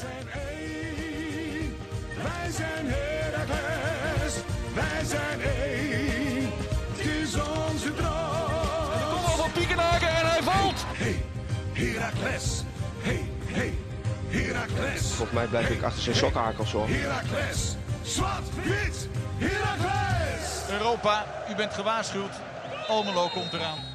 zijn één. Wij zijn Heracles. Wij zijn één. Het is onze droom. Kom al van Piekenhaken en hij valt. Hey, Heracles. Hey, hey, Heracles. Volgens mij blijf ik achter zijn sokhakels hoor. Heracles. Zwart, wit, Heracles. Europa, u bent gewaarschuwd. Almelo komt eraan.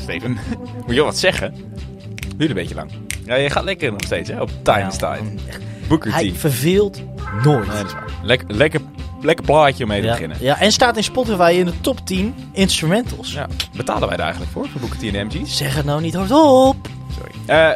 Steven. Moet je wat zeggen? Duurt een beetje lang. Ja, je gaat lekker nog steeds, hè? Op time is time. Booker T. Hij verveelt nooit. Nee, dat is waar. Lekker, lekker, lekker plaatje om mee te ja, beginnen. ja, en staat in Spotify in de top 10 instrumentals. Ja. Betalen wij daar eigenlijk voor, voor Booker T en MG's? Zeg het nou niet hardop. Sorry. Eh,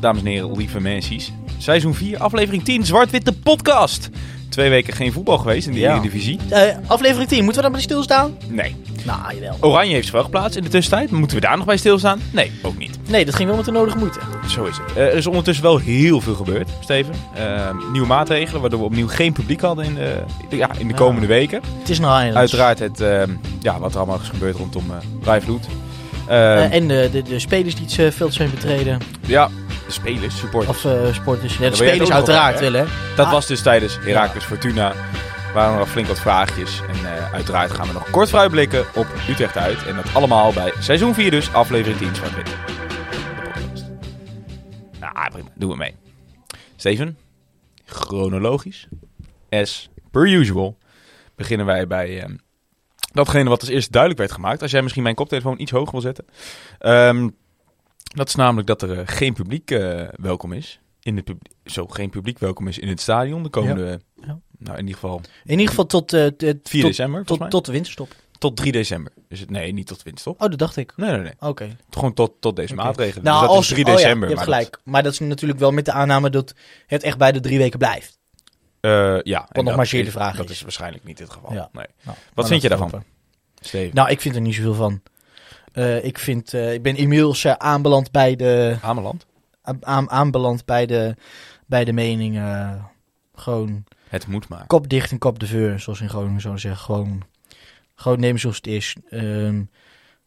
dames en heren, lieve mensen. Seizoen 4, aflevering 10, Zwart-Witte Podcast. Twee weken geen voetbal geweest in de Ja. Eredivisie. Eh, aflevering 10, moeten we dan bij stilstaan? Nee. Nou, jawel. Oranje heeft zich wel geplaatst in de tussentijd. Moeten we daar nog bij stilstaan? Nee, ook niet. Nee, dat ging wel met de nodige moeite. Zo is het. Eh, er is ondertussen wel heel veel gebeurd, Steven. Eh, nieuwe maatregelen, waardoor we opnieuw geen publiek hadden in de, ja, in de komende weken. Het is nou. Uiteraard het, eh, ja, wat er allemaal is gebeurd rondom uh, Rijvloed. Eh, en de, de, de spelers die het eh, veld zijn betreden. Ja, de spelers, supporters. Of eh, sporters. Ja, de spelers uiteraard willen. hè? Dat Ah. was dus tijdens Heracles Fortuna. Waren er nog flink wat vraagjes. En eh, uiteraard gaan we nog kort vooruitblikken op Utrecht uit. En dat allemaal bij seizoen 4 dus, aflevering 10 zwart-wit. De podcast. Nou, prima. Doen we mee. Steven, chronologisch, as per usual, beginnen wij bij ehm, datgene wat als eerste duidelijk werd gemaakt. Als jij misschien mijn koptelefoon iets hoger wil zetten. Ehm, dat is namelijk dat er eh, geen publiek eh, welkom is. In het zo geen publiek welkom is in het stadion. De komende, Ja. Nou in ieder geval In ieder geval tot, eh, t- 4 tot, december, tot, mij. tot de winterstop. Tot 3 december. Dus het, nee, niet tot winststop. Oh, dat dacht ik. Nee, nee, nee. Oké. Gewoon tot, tot deze Oké. maatregelen. Nou, dus dat als, is 3 oh ja, december. je hebt maar gelijk. Maar dat is natuurlijk wel met de aanname dat het echt bij de drie weken blijft. Dat, eh, ja. en nog dat maar zeer de is- vraag Dat is. is waarschijnlijk niet het geval. Ja. Nee. Nou, Wat vind je dat daarvan? Steven. Nou, ik vind er niet zoveel van. Eh, ik, vind, eh, ik ben inmiddels eh, aanbeland bij de, Ameland. aan, aan- aanbeland bij de, bij de mening. eh, gewoon Het moet maar. kop dicht en kop de veur, zoals in Groningen zouden zeggen. Gewoon, gewoon nemen zoals het is. Ehm,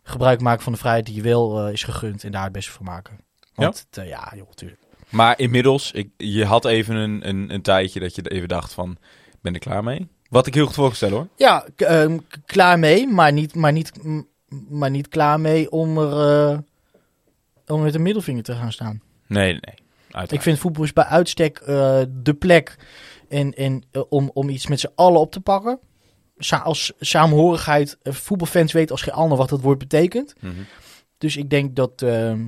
gebruik maken van de vrijheid die je wel eh, is gegund en daar het beste van maken. Want het, eh, ja, joh, tuurlijk. Maar inmiddels, ik, je had even een, een, een tijdje dat je even dacht van, ik ben er klaar mee. Wat ik heel goed voor kan stellen hoor. Ja, ehm, klaar mee, maar niet, maar, niet, maar niet klaar mee om er eh, om met een middelvinger te gaan staan. Nee, nee. Uiteraard. Ik vind voetbal is bij uitstek de plek en, en, eh, om, om iets met z'n allen op te pakken. Sa als samenhorigheid, eh, voetbalfans weten als geen ander wat dat woord betekent. Mhm. Dus ik denk dat, ehm,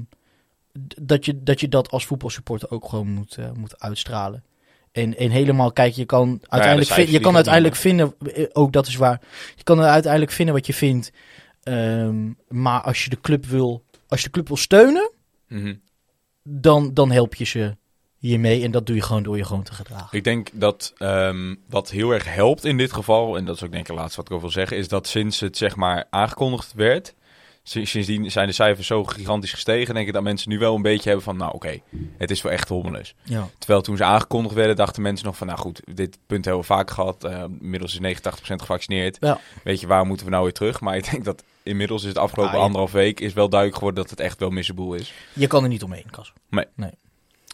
dat, je, dat je dat als voetbalsupporter ook gewoon moet, eh, moet uitstralen. En, en helemaal, kijk, je kan uiteindelijk, je kan uiteindelijk vinden, ook dat is waar, je kan uiteindelijk vinden wat je vindt. Ehm, maar als je de club wil, als je de club wil steunen, Mhm. dan, dan help je ze hiermee. En dat doe je gewoon door je gewoon te gedragen. Ik denk dat ehm, wat heel erg helpt in dit geval, en dat is ook denk ik het laatste wat ik over wil zeggen, is dat sinds het zeg maar aangekondigd werd, sinds- sindsdien zijn de cijfers zo gigantisch gestegen, denk ik dat mensen nu wel een beetje hebben van, nou oké, het is wel echt hommeles. Ja. Terwijl toen ze aangekondigd werden, dachten mensen nog van, nou goed, dit punt hebben we vaak gehad, eh, inmiddels is 89% gevaccineerd. Ja. Weet je, waar moeten we nou weer terug? Maar ik denk dat inmiddels is het afgelopen Ah, ja. anderhalf week is wel duidelijk geworden dat het echt wel missenboel is. Je kan er niet omheen, Kas.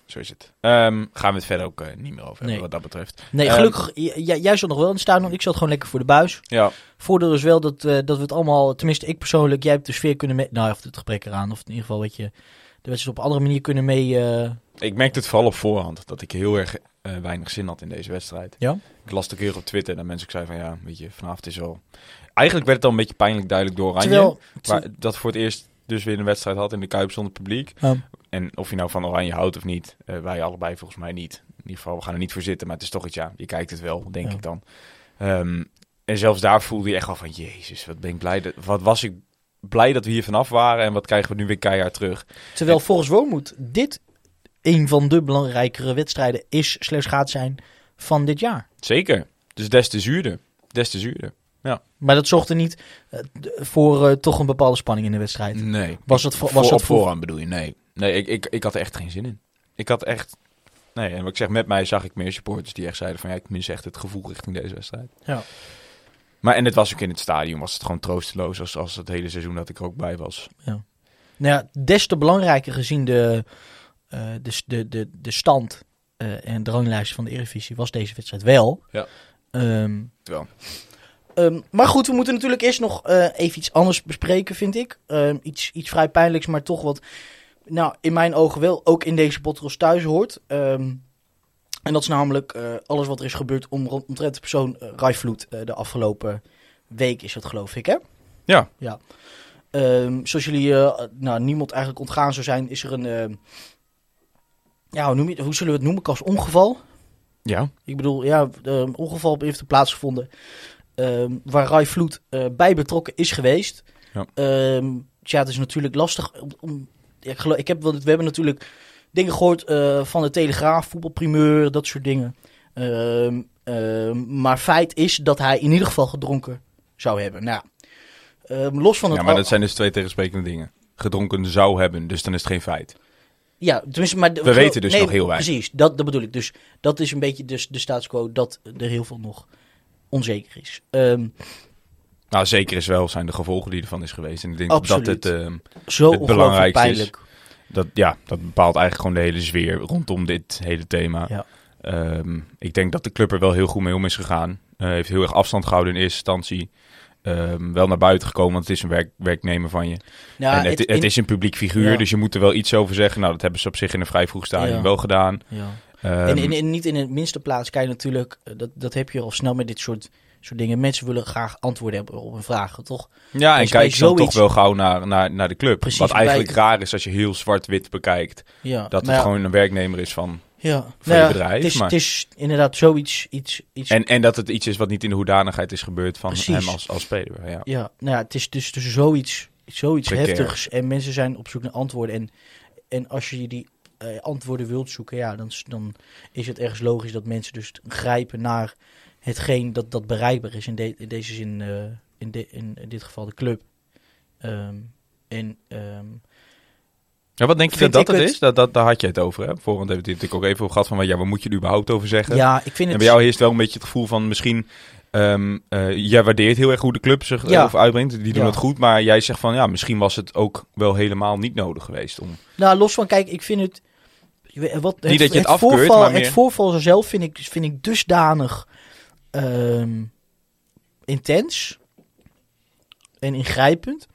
Zo is het. Ehm, gaan we het verder ook eh, niet meer over hebben Nee. wat dat betreft. Nee, Ehm, gelukkig, jij zat nog wel in het stadion. Ik zat gewoon lekker voor de buis. Ja, Voordeel is wel dat, eh, dat we het allemaal, tenminste ik persoonlijk, jij hebt de sfeer kunnen mee, nou of het gebrek eraan, of in ieder geval weet je, de wedstrijd op een andere manier kunnen mee, eh, Ik merkte het vooral op voorhand dat ik heel erg weinig zin had in deze wedstrijd. Ja? Ik las het een keer op Twitter en mensen ook zeiden van ja, weet je, vanavond is wel... Eigenlijk werd het al een beetje pijnlijk duidelijk door Oranje. terwijl, Maar dat voor het eerst dus weer een wedstrijd had in de Kuip zonder publiek. Ja. En of je nou van Oranje houdt of niet, eh, wij allebei volgens mij niet. In ieder geval, we gaan er niet voor zitten, maar het is toch iets, ja, je kijkt het wel, denk Ja. ik dan. Ehm, en zelfs daar voelde je echt wel van, jezus, wat ben ik blij, dat, wat was ik blij dat we hier vanaf waren en wat krijgen we nu weer keihard terug. terwijl volgens Woonmoed dit een van de belangrijkere wedstrijden is, slechts gaat zijn van dit jaar. Zeker, dus des te zuurder, des te zuurder. Maar dat zorgde niet eh, voor eh, toch een bepaalde spanning in de wedstrijd. Nee. Was het, voor, Voor, was op het voor, voorhand bedoel je? Nee. Nee, ik, ik, ik had er echt geen zin in. Ik had echt... Nee, en wat ik zeg, met mij zag ik meer supporters die echt zeiden van... Ja, ik mis echt het gevoel richting deze wedstrijd. Ja. Maar en het was ook in het stadion, was het gewoon troosteloos als, als het hele seizoen dat ik er ook bij was. Nou ja, des te belangrijker gezien de, eh, de, de, de, de stand en de ranglijst van de Eredivisie was deze wedstrijd wel. Ja. Ehm, Wel. Ehm, maar goed, we moeten natuurlijk eerst nog eh, even iets anders bespreken, vind ik. Ehm, iets, iets vrij pijnlijks, maar toch wat, nou, in mijn ogen wel ook in deze podcast thuis hoort. Ehm, en dat is namelijk eh, alles wat er is gebeurd om, omtrent de persoon uh, Rijvloed eh, de afgelopen week is dat geloof ik, hè? Ja. Ja. Zoals jullie, nou, niemand eigenlijk ontgaan zou zijn, is er een, ja, hoe, noem je, hoe zullen we het noemen, als ongeval? Ja. Ik bedoel, ja, een ongeval heeft er plaatsgevonden ehm, waar Rai Vloed eh, bij betrokken is geweest. Ja. Ehm, tja, het is natuurlijk lastig. Om, om- ja, ik geloof, ik heb, we hebben natuurlijk dingen gehoord eh, van de Telegraaf, voetbalprimeur, dat soort dingen. Ehm, maar feit is dat hij in ieder geval gedronken zou hebben. Nou, los van het ja, maar dat zijn dus twee tegensprekende dingen. Gedronken zou hebben, dus dan is het geen feit. Ja, tenminste, maar We weten dus nog heel weinig. Precies, dat, dat bedoel ik. Dus dat is een beetje dus de status quo dat er heel veel nog onzeker is. Ehm, Nou, zeker is wel zijn de gevolgen die ervan is geweest. En ik denk Absoluut. dat het, ehm, zo Het belangrijkste is- pijnlijk. dat, ja, dat bepaalt eigenlijk gewoon de hele sfeer rondom dit hele thema. Ja. Ehm, ik denk dat de club er wel heel goed mee om is gegaan. Eh, heeft heel erg afstand gehouden in eerste instantie. Wel naar buiten gekomen, want het is een werk, werknemmer van je. En het, het, in- is een publiek figuur, Ja. dus je moet er wel iets over zeggen. Nou, dat hebben ze op zich in een vrij vroeg stadium Ja. wel gedaan. ja. Ehm, en, en, en niet in de minste plaats kan je natuurlijk, eh, dat, dat heb je al snel met dit soort, soort dingen. Mensen willen graag antwoorden hebben op hun vragen, toch? ja, en kijk dan zoiets- toch wel gauw naar, naar, naar de club. Precies, Wat eigenlijk bij- raar is als je heel zwart-wit bekijkt. Ja, Dat het ja, gewoon een werknemer is van... ja. voor Nou je bedrijf, Het is, maar- het is inderdaad zoiets, iets, iets En, en dat het iets is wat niet in de hoedanigheid is gebeurd van Precies. hem als, als speler. Ja. Ja, nou ja, het is dus, dus zoiets, zoiets Precair. heftigs. En mensen zijn op zoek naar antwoorden. En, en als je die eh, antwoorden wilt zoeken, ja, dan, dan is het ergens logisch dat mensen dus grijpen naar hetgeen dat, dat bereikbaar is. In, de- in deze zin, eh, in, de- in dit geval de club. Ehm, en ehm, Ja, wat denk je dat dat ik het het- is? Dat, dat, daar had je het over. Hè? Voorhand hebben we het natuurlijk ook even over gehad van... wat- Ja, waar moet je er überhaupt over zeggen? ja, ik vind En het... bij jou heerst wel een beetje het gevoel van misschien... ehm eh, jij waardeert heel erg hoe de club zich Ja. over uitbrengt. Die doen Ja. het goed. Maar jij zegt van ja, misschien was het ook wel helemaal niet nodig geweest. Om... Nou, los van, kijk, ik vind het... je weet- Wat, Niet dat je het afkeurt, voorval, maar meer- Het voorval zelf vind ik, vind ik dusdanig ehm, intens en ingrijpend...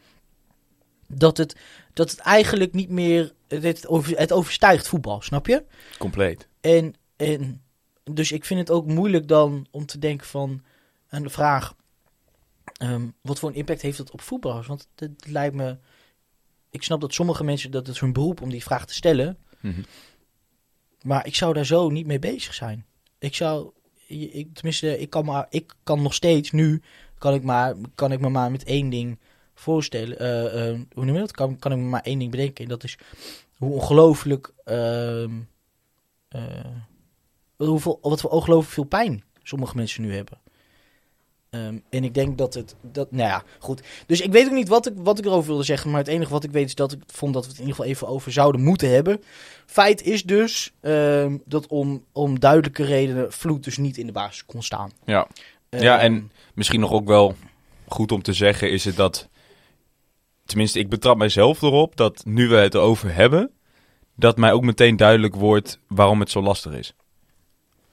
Dat het, dat het eigenlijk niet meer... Het, over, het overstijgt voetbal, snap je? Compleet. En, en dus ik vind het ook moeilijk dan om te denken van aan de vraag: ehm, wat voor een impact heeft dat op voetballers? Want het, het lijkt me. Ik snap dat sommige mensen dat het hun beroep om die vraag te stellen, Mhm. Maar ik zou daar zo niet mee bezig zijn. Ik zou, ik, tenminste, ik kan, maar, ik kan nog steeds nu kan ik, maar, kan ik me maar met één ding voorstellen. eh, eh, hoe noem je dat? Kan, kan ik me maar één ding bedenken. En dat is hoe ongelooflijk. ehm, eh, hoeveel, wat voor ongelooflijk veel pijn sommige mensen nu hebben. Ehm, en ik denk dat het. Dat, nou ja, goed. Dus ik weet ook niet wat ik, wat ik erover wilde zeggen. Maar het enige wat ik weet is dat ik vond dat we het in ieder geval even over zouden moeten hebben. Feit is dus ehm, dat om, om duidelijke redenen Vloed dus niet in de basis kon staan. Ja. Ja, Ehm, en misschien nog ook wel goed om te zeggen is het dat... Tenminste, ik betrap mijzelf erop dat nu we het erover hebben... dat mij ook meteen duidelijk wordt waarom het zo lastig is.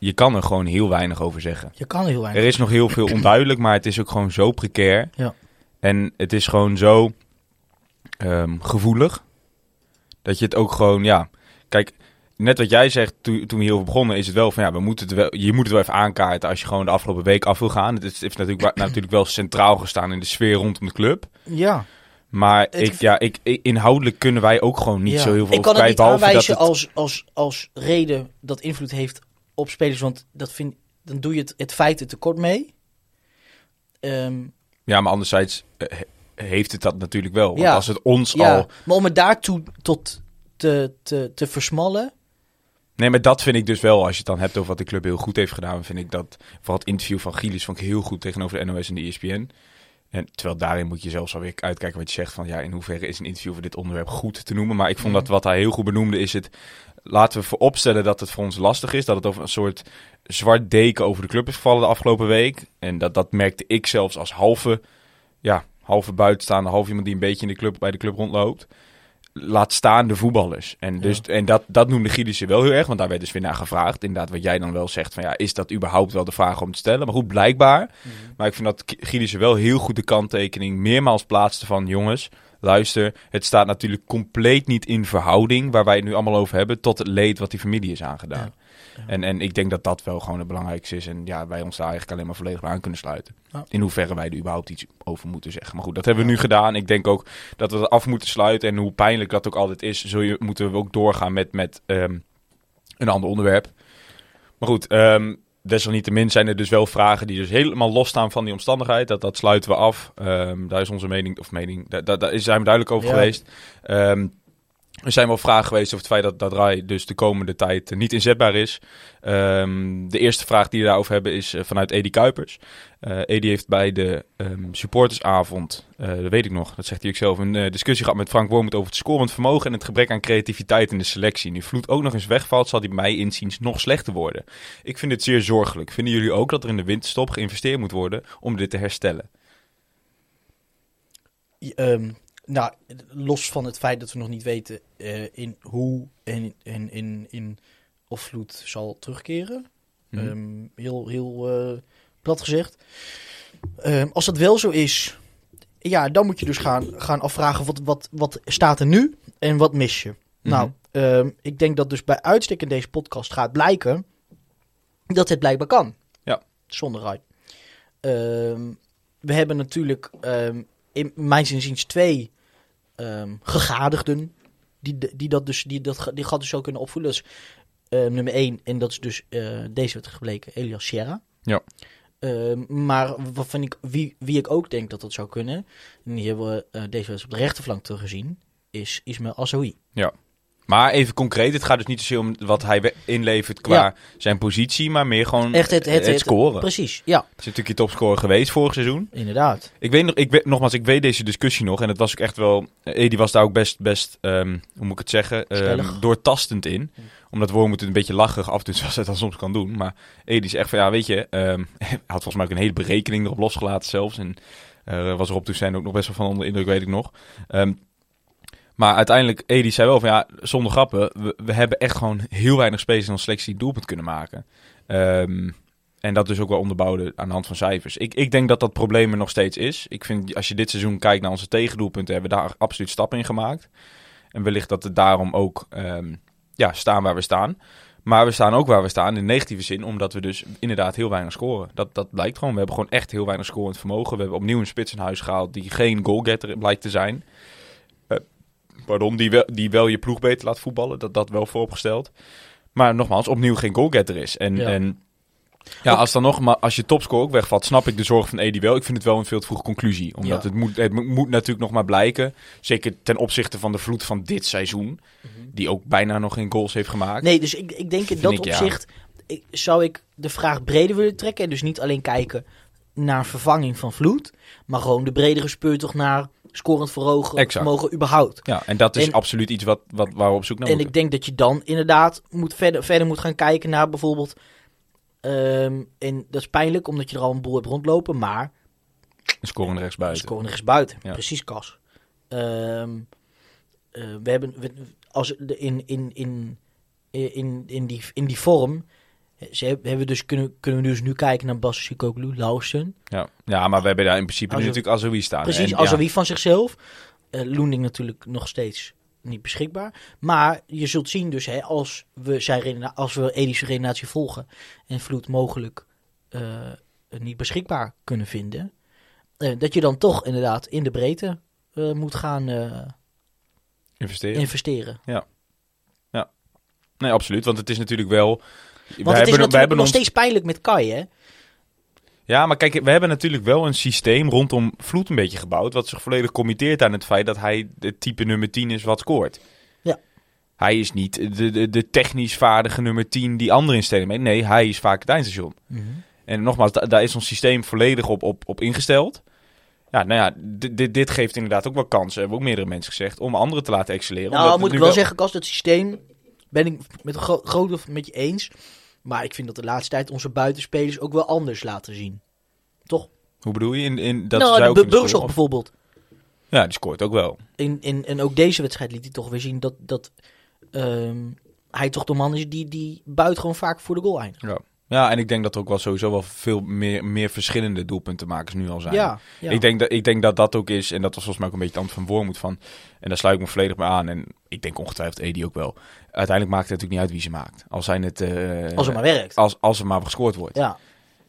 Je kan er gewoon heel weinig over zeggen. Je kan heel weinig. Er is nog heel veel onduidelijk, maar het is ook gewoon zo precair. Ja. En het is gewoon zo ehm, gevoelig. Dat je het ook gewoon, ja... Kijk, net wat jij zegt toen, toen we hierover begonnen, is het wel van ja, we moeten het wel, je moet het wel even aankaarten als je gewoon de afgelopen week af wil gaan. Het is- heeft natuurlijk, natuurlijk wel centraal gestaan in de sfeer rondom de club. Ja. Maar Het- ik, ja, ik, ik- inhoudelijk kunnen wij ook gewoon niet Ja. zo heel veel Ik kan over het kwijt. niet Behalve dat aanwijzen het, als, als, als reden dat invloed heeft op spelers. Want dat vind, dan doe je het, het feiten tekort mee. Ehm, Ja, maar anderzijds eh, he- heeft het dat natuurlijk wel. Want Ja. als het ons ja, al... maar om het daartoe tot te, te, te versmallen. Nee, maar dat vind ik dus wel, als je het dan hebt over wat de club heel goed heeft gedaan, vind ik dat, vooral het interview van Gielis vond ik heel goed tegenover de NOS en de ESPN. En terwijl daarin moet je zelfs alweer uitkijken wat je zegt van ja, in hoeverre is een interview voor dit onderwerp goed te noemen. Maar ik vond dat wat hij heel goed benoemde is het, laten we vooropstellen dat het voor ons lastig is. Dat het over een soort zwart deken over de club is gevallen de afgelopen week. En dat, dat merkte ik zelfs als halve, ja, halve buitenstaande, half iemand die een beetje in de club, bij de club rondloopt. Laat staan de voetballers. En, dus, en dat, dat noemde Gielissen wel heel erg, want daar werd dus weer naar gevraagd. Inderdaad, wat jij dan wel zegt, van ja, is dat überhaupt wel de vraag om te stellen? Maar goed, blijkbaar. Maar ik vind dat Gielissen wel heel goed de kanttekening meermaals plaatste van... jongens, luister, het staat natuurlijk compleet niet in verhouding... waar wij het nu allemaal over hebben, tot het leed wat die familie is aangedaan. En, en ik denk dat dat wel gewoon het belangrijkste is. En ja, wij ons daar eigenlijk alleen maar volledig aan kunnen sluiten. Ja. In hoeverre wij er überhaupt iets over moeten zeggen. Maar goed, dat hebben we nu gedaan. Ik denk ook dat we het af moeten sluiten. En hoe pijnlijk dat ook altijd is, zul je, moeten we ook doorgaan met, met ehm, een ander onderwerp. Maar goed, ehm, desalniettemin zijn er dus wel vragen die dus helemaal losstaan van die omstandigheid. Dat, dat sluiten we af. Ehm, daar is onze mening, of mening, daar, daar, daar zijn we duidelijk over Ja. geweest. Ehm, er zijn wel vragen geweest over het feit dat dat Rai dus de komende tijd eh, niet inzetbaar is. Ehm, de eerste vraag die we daarover hebben is eh, vanuit Edi Kuipers. Eh Edi heeft bij de ehm, supportersavond, dat weet ik nog, dat zegt hij ook zelf, een discussie gehad met Frank Wormoed over het scorend vermogen en het gebrek aan creativiteit in de selectie. Nu Vloed ook nog eens wegvalt, zal die mij inziens nog slechter worden. Ik vind het zeer zorgelijk. Vinden jullie ook dat er in de winterstop geïnvesteerd moet worden om dit te herstellen? Ehm, nou, los van het feit dat we nog niet weten eh, in hoe en in, in, in of Vloed zal terugkeren. Mhm. Ehm, heel heel eh, plat gezegd. Ehm, als dat wel zo is, ja, dan moet je dus gaan, gaan afvragen wat, wat, wat staat er nu en wat mis je. Nou, ehm, ik denk dat dus bij uitstek in deze podcast gaat blijken dat het blijkbaar kan. Ja. Zonder. Ehm, we hebben natuurlijk in mijn inziens twee ehm, gegadigden die, die, dat dus, die, dat, die gat dus zo kunnen opvoeden. Dat is ehm, nummer één en dat is dus eh, deze werd gebleken, Elias Sierra. Ja. Ehm, maar wat vind ik, wie, wie ik ook denk dat dat zou kunnen, en die hebben we eh, deze wedstrijd op de rechterflank teruggezien, is Ismail Assoui. Maar even concreet, het gaat dus niet zozeer om wat hij inlevert qua Ja. zijn positie, maar meer gewoon Echt het, het, het scoren. Precies, ja, Hij is natuurlijk je topscorer geweest vorig seizoen. inderdaad. Ik weet nog, ik weet, nogmaals, ik weet deze discussie nog. En het was ook echt wel. Edi was daar ook best, best ehm, hoe moet ik het zeggen? Stellig. doortastend in. Omdat Wormoed het een beetje lacherig af en toe, zoals hij dat soms kan doen. Maar Edi is echt van, ja, weet je. ehm, hij had volgens mij ook een hele berekening erop losgelaten zelfs. En eh was Rob Toussaint ook nog best wel van onder de indruk, weet ik nog. Ehm, maar uiteindelijk, Edi zei wel van, ja, zonder grappen. We, we hebben echt gewoon heel weinig space in onze selectie doelpunt kunnen maken. Ehm, en dat dus ook wel onderbouwde aan de hand van cijfers. Ik, ik denk dat dat probleem er nog steeds is. Ik vind, als je dit seizoen kijkt naar onze tegendoelpunten, hebben we daar absoluut stappen in gemaakt. En wellicht dat we daarom ook ehm, ja, staan waar we staan. Maar we staan ook waar we staan in negatieve zin, omdat we dus inderdaad heel weinig scoren. Dat, dat blijkt gewoon. We hebben gewoon echt heel weinig scorend vermogen. We hebben opnieuw een spits in huis gehaald die geen goalgetter blijkt te zijn. Pardon, die wel, die wel je ploeg beter laat voetballen. Dat, dat wel vooropgesteld. Maar nogmaals, opnieuw geen goalgetter is. En Ja. en, ja als dan nog, maar als je topscore ook wegvalt, snap ik de zorg van Edi wel. Ik vind het wel een veel te vroege conclusie. Omdat Ja. het, moet, het mo- moet natuurlijk nog maar blijken. Zeker ten opzichte van de vloed van dit seizoen. Die ook bijna nog geen goals heeft gemaakt. Nee, dus ik, ik denk in dat ik, ja. opzicht ik, zou ik de vraag breder willen trekken. En dus niet alleen kijken naar vervanging van Vloed, maar gewoon de bredere speurtocht naar scorend verhogen vermogen überhaupt. Ja, en dat is En- absoluut iets wat, wat, waar we op zoek naar en moeten. ik denk dat je dan inderdaad moet verder, verder moet gaan kijken naar bijvoorbeeld... ehm, en dat is pijnlijk, omdat je er al een boel hebt rondlopen, maar Een scorende rechtsbuiten. scoren er is buiten. Ja. Precies, Kas. Ehm, eh, we hebben we- als in, in, in, in, in, die, in die vorm. Ze hebben dus kunnen, kunnen we dus nu kijken naar Bas Sikoglu, Lausten. Ja. ja, maar we hebben daar in principe nu Als we- natuurlijk Azoui staan. Precies, En, ja, wie van zichzelf. Eh Loending natuurlijk nog steeds niet beschikbaar. Maar je zult zien dus, hè, als we zijn als we Edische redenatie volgen en Vloed mogelijk eh, niet beschikbaar kunnen vinden, eh, dat je dan toch inderdaad in de breedte moet gaan investeren. investeren. Nee, absoluut. Want het is natuurlijk wel... Want we het is hebben, natuurlijk we hebben nog ons, steeds pijnlijk met Kai, hè? Ja, maar kijk, we hebben natuurlijk wel een systeem rondom Vloed een beetje gebouwd... wat zich volledig committeert aan het feit dat hij het type nummer 10 is wat scoort. Ja. Hij is niet de, de, de technisch vaardige nummer 10 die anderen instellen mee. Nee, hij is vaak het eindstation. En nogmaals, da- daar is ons systeem volledig op, op, op ingesteld. ja, nou ja, dit, dit, geeft inderdaad ook wel kansen, hebben ook meerdere mensen gezegd, om anderen te laten excelleren. Nou, moet ik wel zeggen, Kast, het systeem ben ik met een gro groot deel met je eens. Maar ik vind dat de laatste tijd onze buitenspelers ook wel anders laten zien. Toch? Hoe bedoel je? In, in, dat nou, de ook Bu- in de Burgzorg score- of- bijvoorbeeld. Ja, die scoort ook wel. In, in, en ook deze wedstrijd liet hij toch weer zien dat, dat ehm, hij toch de man is die, die buitengewoon vaak voor de goal eindigt. Ja. Ja, en ik denk dat er ook wel sowieso wel veel meer, meer verschillende doelpuntenmakers nu al zijn. Ja, ja. Ik, denk dat, ik denk dat dat ook is, en dat was volgens mij ook een beetje het antwoord van Wormoed van. En daar sluit ik me volledig bij aan. En ik denk ongetwijfeld Edi ook wel. Uiteindelijk maakt het natuurlijk niet uit wie ze maakt. Als, zijn het, eh, Als het maar werkt. als, als er maar gescoord wordt. Ja.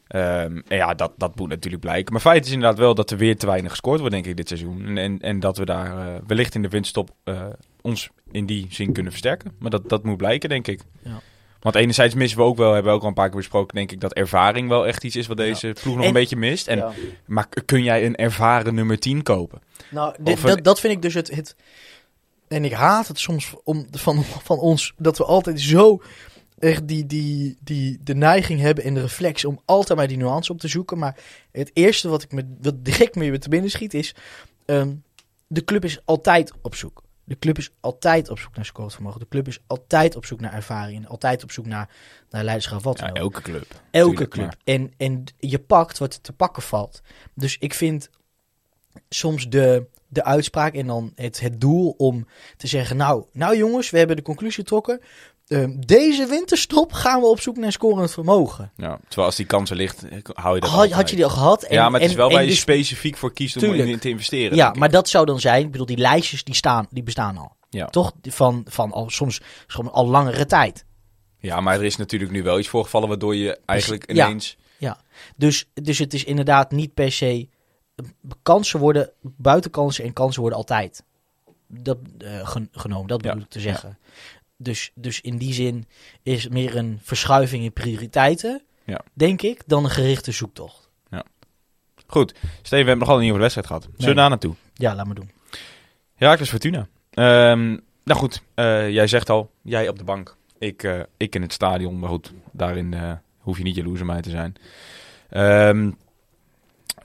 Ehm, en ja, dat, dat moet natuurlijk blijken. Maar feit is inderdaad wel dat er weer te weinig gescoord wordt, denk ik, dit seizoen. En, en, en dat we daar eh, wellicht in de winststop eh, ons in die zin kunnen versterken. Maar dat, dat moet blijken, denk ik. Ja. Want enerzijds missen we ook wel, hebben we ook al een paar keer besproken, denk ik, dat ervaring wel echt iets is wat deze ploeg nog En- een beetje mist. En, ja. Maar kun jij een ervaren nummer 10 kopen? Nou, dit- een- dat, dat vind ik dus het, het... En ik haat het soms om, van, van ons, dat we altijd zo echt die, die, die, de neiging hebben en de reflex om altijd maar die nuance op te zoeken. Maar het eerste wat ik me wat direct mee te binnen schiet is, ehm, de club is altijd op zoek. De club is altijd op zoek naar scorevermogen. De club is altijd op zoek naar ervaring. Altijd op zoek naar, naar leiderschap. Wat Ja, elke club. Elke club. maar- En, en je pakt wat te pakken valt. Dus ik vind soms de, de uitspraak en dan het, het doel om te zeggen... Nou, nou jongens, we hebben de conclusie getrokken. Ehm, deze winterstop gaan we op zoek naar scorend vermogen. Ja, terwijl als die kansen ligt, hou je dat Had, had je die al gehad? En, ja, maar het is wel waar je dus- specifiek voor kiest om Tuurlijk. in te investeren. Ja, maar dat zou dan zijn... Ik bedoel, die lijstjes die, staan, die bestaan al. Ja. Toch? Van, van al, soms al langere tijd. Ja, maar er is natuurlijk nu wel iets voorgevallen waardoor je eigenlijk Ja. ineens... Dus, dus het is inderdaad niet per se. Kansen worden, buitenkansen en kansen worden altijd dat, eh, gen- genomen. Dat bedoel Ja, ik te zeggen. Dus, dus in die zin is het meer een verschuiving in prioriteiten, Ja. denk ik, dan een gerichte zoektocht. Goed, Steven, we hebben nogal niet over de wedstrijd gehad. Zullen we Nee. daar naartoe? Ja, laat maar doen. Herakles Fortuna. Ehm, nou goed, eh, jij zegt al, jij op de bank. Ik, eh, ik in het stadion, maar goed, daarin eh, hoef je niet jaloers op mij te zijn. Ehm,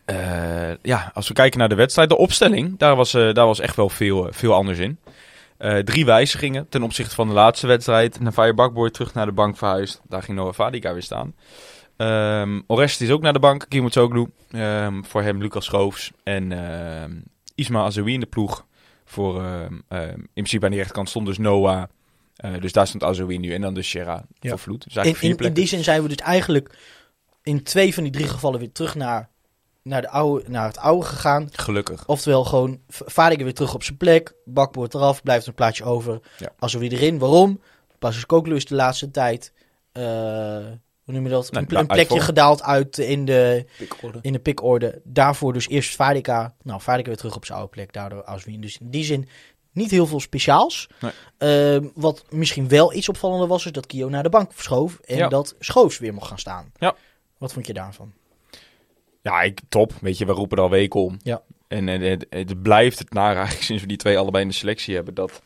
eh, ja, als we kijken naar de wedstrijd, de opstelling, daar was, daar was echt wel veel, veel anders in. Eh, drie wijzigingen ten opzichte van de laatste wedstrijd. Navaja Bakboy terug naar de bank verhuisd. Daar ging Noah Vadika weer staan. Ehm Orest is ook naar de bank. Kimoutsoglu. Ehm voor hem Lucas Schoofs. En ehm Isma Azoui in de ploeg. Voor, in principe aan die rechterkant stond dus Noah. Eh, dus daar stond Azoui nu. En dan dus Shera Ja. voor Vloed. Dus In, die zin zijn we dus eigenlijk in twee van die drie gevallen weer terug naar, naar, de oude, naar het oude gegaan. Gelukkig. Oftewel gewoon Vaardiger weer terug op zijn plek. Bakboord eraf, blijft een plaatje over. Ja. Als we weer erin. Waarom? Pas Koklu is de laatste tijd. eh, hoe noem je dat? Nee, een, pl- een plekje gedaald uit in de, in de pickorde. Daarvoor dus eerst Vaardica. Nou, Vaardica weer terug op zijn oude plek. Daardoor Aswin. Dus in die zin niet heel veel speciaals. Nee. Ehm, wat misschien wel iets opvallender was, is dat Kio naar de bank verschoof. En Ja. dat Schoofs weer mocht gaan staan. Ja. Wat vond je daarvan? Ja, ik, top. Weet je, we roepen er al weken om. Ja. En, en het, het blijft het naar eigenlijk sinds we die twee allebei in de selectie hebben. Dat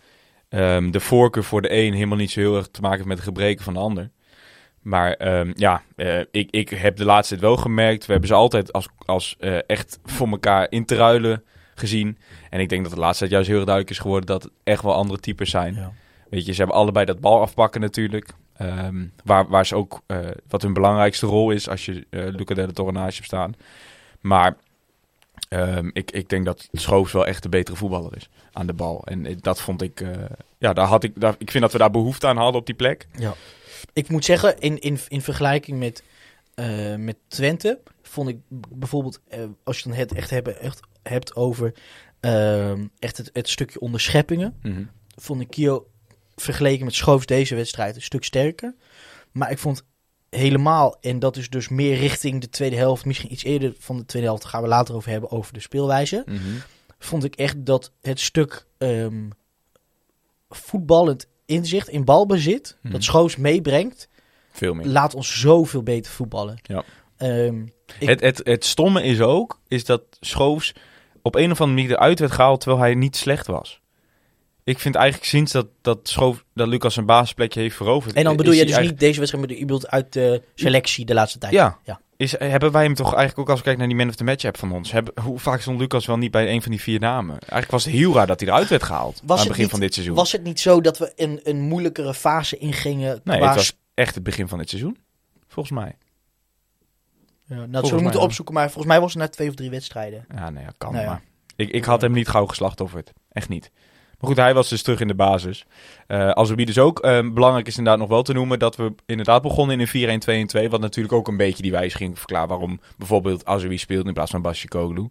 ehm, de voorkeur voor de een helemaal niet zo heel erg te maken heeft met de gebreken van de ander. Maar ehm, ja, eh, ik, ik heb de laatste tijd wel gemerkt. We hebben ze altijd als, als eh, echt voor elkaar in te ruilen gezien. En ik denk dat de laatste tijd juist heel erg duidelijk is geworden dat het echt wel andere types zijn. Ja. Weet je, ze hebben allebei dat bal afpakken natuurlijk. Ehm, waar, waar ze ook, eh, wat hun belangrijkste rol is als je eh Luca de Torre naast je hebt staan. Maar ehm, ik, ik denk dat Schoofs wel echt de betere voetballer is aan de bal. En dat vond ik, eh, ja, daar had ik, daar, ik vind dat we daar behoefte aan hadden op die plek. Ik moet zeggen, in, in, in vergelijking met, eh, met Twente, vond ik bijvoorbeeld, als je dan het echt, hebben, echt hebt over ehm, echt het, het stukje onderscheppingen, Mhm. vond ik Kio vergeleken met Schoofs deze wedstrijd een stuk sterker. Maar ik vond helemaal, en dat is dus meer richting de tweede helft, misschien iets eerder van de tweede helft, daar gaan we later over hebben, over de speelwijze. Mhm. Vond ik echt dat het stuk ehm, voetballend inzicht in balbezit, Mhm. dat Schoofs meebrengt, Veel meer. laat ons zoveel beter voetballen. Ja. Ehm, ik- Het, het, het stomme is ook, is dat Schoofs op een of andere manier eruit werd gehaald terwijl hij niet slecht was. Ik vind eigenlijk sinds dat, dat, Schoof, dat Lucas een basisplekje heeft veroverd. en dan bedoel je dus eigenlijk- niet deze wedstrijd, maar je bedoelt uit de selectie de laatste tijd. Ja. Ja. is, hebben wij hem toch eigenlijk ook als we kijken naar die man of the match app van ons. Hebben, hoe vaak stond Lucas wel niet bij een van die vier namen? Eigenlijk was het heel raar dat hij eruit werd gehaald aan het begin niet- van dit seizoen. Was het niet zo dat we een, een moeilijkere fase ingingen? nee, het was echt het begin van dit seizoen. Volgens mij. Ja, nou, dat zullen we moeten opzoeken, maar volgens mij was het na twee of drie wedstrijden. Ja, nee, ja, kan Nou ja. maar. Ik, ik had hem niet gauw geslachtofferd. Echt niet. Maar goed, hij was dus terug in de basis. Eh als we dus ook eh, belangrijk is inderdaad nog wel te noemen dat we inderdaad begonnen in een 4-1-2-2. Wat natuurlijk ook een beetje die wijziging verklaart waarom bijvoorbeeld Azoui speelt in plaats van Basjikoglu.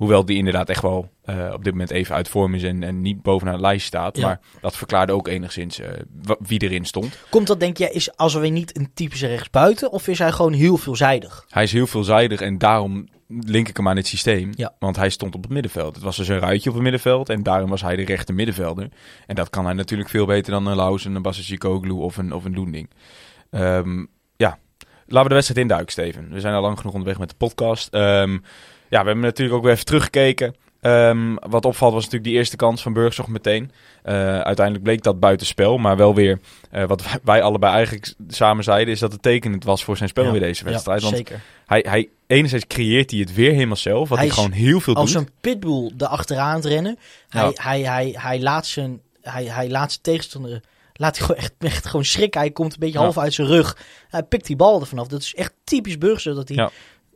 Hoewel die inderdaad echt wel eh, op dit moment even uit vorm is en, en niet bovenaan de lijst staat. Ja. Maar dat verklaarde ook enigszins eh, wie erin stond. Komt dat, denk jij, is als we niet een typische rechtsbuiten? Of is hij gewoon heel veelzijdig? Hij is heel veelzijdig en daarom link ik hem aan het systeem. Ja. Want hij stond op het middenveld. Het was dus een ruitje op het middenveld en daarom was hij de rechte middenvelder. En dat kan hij natuurlijk veel beter dan een Lauzen, een Basicoglu of een, of een Loending. Ehm, ja, laten we de wedstrijd induiken, Steven. We zijn al lang genoeg onderweg met de podcast. Ehm, ja, we hebben natuurlijk ook weer even teruggekeken. Ehm, wat opvalt was natuurlijk die eerste kans van Burgzorg meteen. Eh, uiteindelijk bleek dat buitenspel, maar wel weer eh, wat wij- allebei eigenlijk samen zeiden, is dat het tekenend was voor zijn spel Ja. weer deze wedstrijd. Ja, Want zeker. hij, hij, enerzijds creëert hij het weer helemaal zelf, wat Hij gewoon heel veel Als doet. een pitbull erachteraan te rennen. Hij, Ja. hij, hij, hij, laat zijn, hij, hij laat zijn tegenstander laat hij gewoon echt, echt gewoon schrikken. Hij komt een beetje half uit zijn rug. Hij pikt die bal er vanaf. Dat is echt typisch Burgers. Dat hij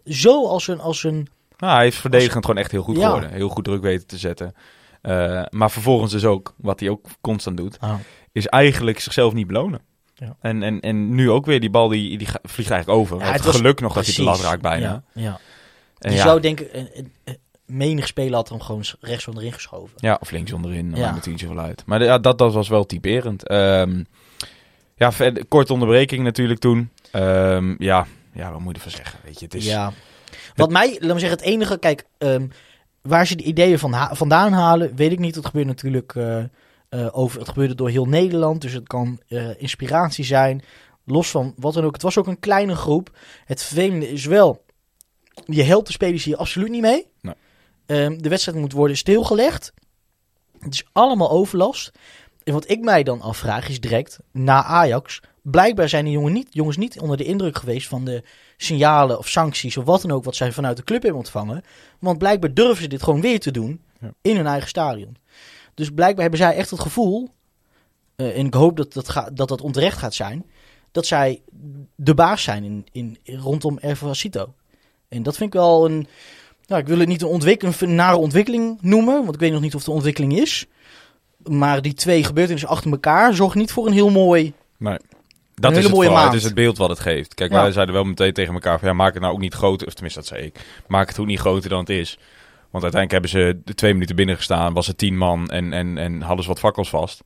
zo als een, als een... Nou, hij is verdedigend gewoon echt heel goed Ja. geworden. Heel goed druk weten te zetten. Eh, maar vervolgens dus ook, wat hij ook constant doet, is eigenlijk zichzelf niet belonen. Ja. En, en, en nu ook weer, die bal die, die vliegt eigenlijk over. Ja, het was- geluk nog dat hij de lat raakt bijna. Ja, ja. En Je zou denken, een- een- menig speler had hem gewoon rechts onderin geschoven. ja, of links onderin, dan Ja. maakt het niet zoveel uit. Maar ja, dat, dat was wel typerend. Ehm, ja, verder- korte onderbreking natuurlijk toen. Ehm, ja, ja, wat moet je ervan zeggen? Weet je, het is... Ja. Wat mij, laat me zeggen, het enige, kijk, ehm, waar ze de ideeën van ha- vandaan halen, weet ik niet. Het gebeurt natuurlijk eh, eh, over, het gebeurde door heel Nederland, dus het kan eh, inspiratie zijn. Los van wat dan ook. Het was ook een kleine groep. Het vervelende is wel, je helpt de spelers hier absoluut niet mee. Nee. Ehm, de wedstrijd moet worden stilgelegd. Het is allemaal overlast. En wat ik mij dan afvraag is direct, na Ajax, blijkbaar zijn de jongen niet, jongens niet onder de indruk geweest van de signalen of sancties of wat dan ook wat zij vanuit de club hebben ontvangen. Want blijkbaar durven ze dit gewoon weer te doen Ja. in hun eigen stadion. Dus blijkbaar hebben zij echt het gevoel, eh, en ik hoop dat dat, ga, dat dat onterecht gaat zijn, dat zij de baas zijn in, in, rondom Ervasito. En dat vind ik wel een, nou, ik wil het niet een, ontwikkeling, een nare ontwikkeling noemen, want ik weet nog niet of de ontwikkeling is. Maar die twee gebeurtenissen achter elkaar zorgen niet voor een heel mooi Dat Een is hele het mooie. Het maand. is het beeld wat het geeft. Kijk, Ja. wij zeiden wel meteen tegen elkaar van ja, maak het nou ook niet groter. Of tenminste, dat zei ik. Maak het ook niet groter dan het is. Want uiteindelijk hebben ze de twee minuten binnen gestaan. Was het tien man en, en, en hadden ze wat fakkels vast.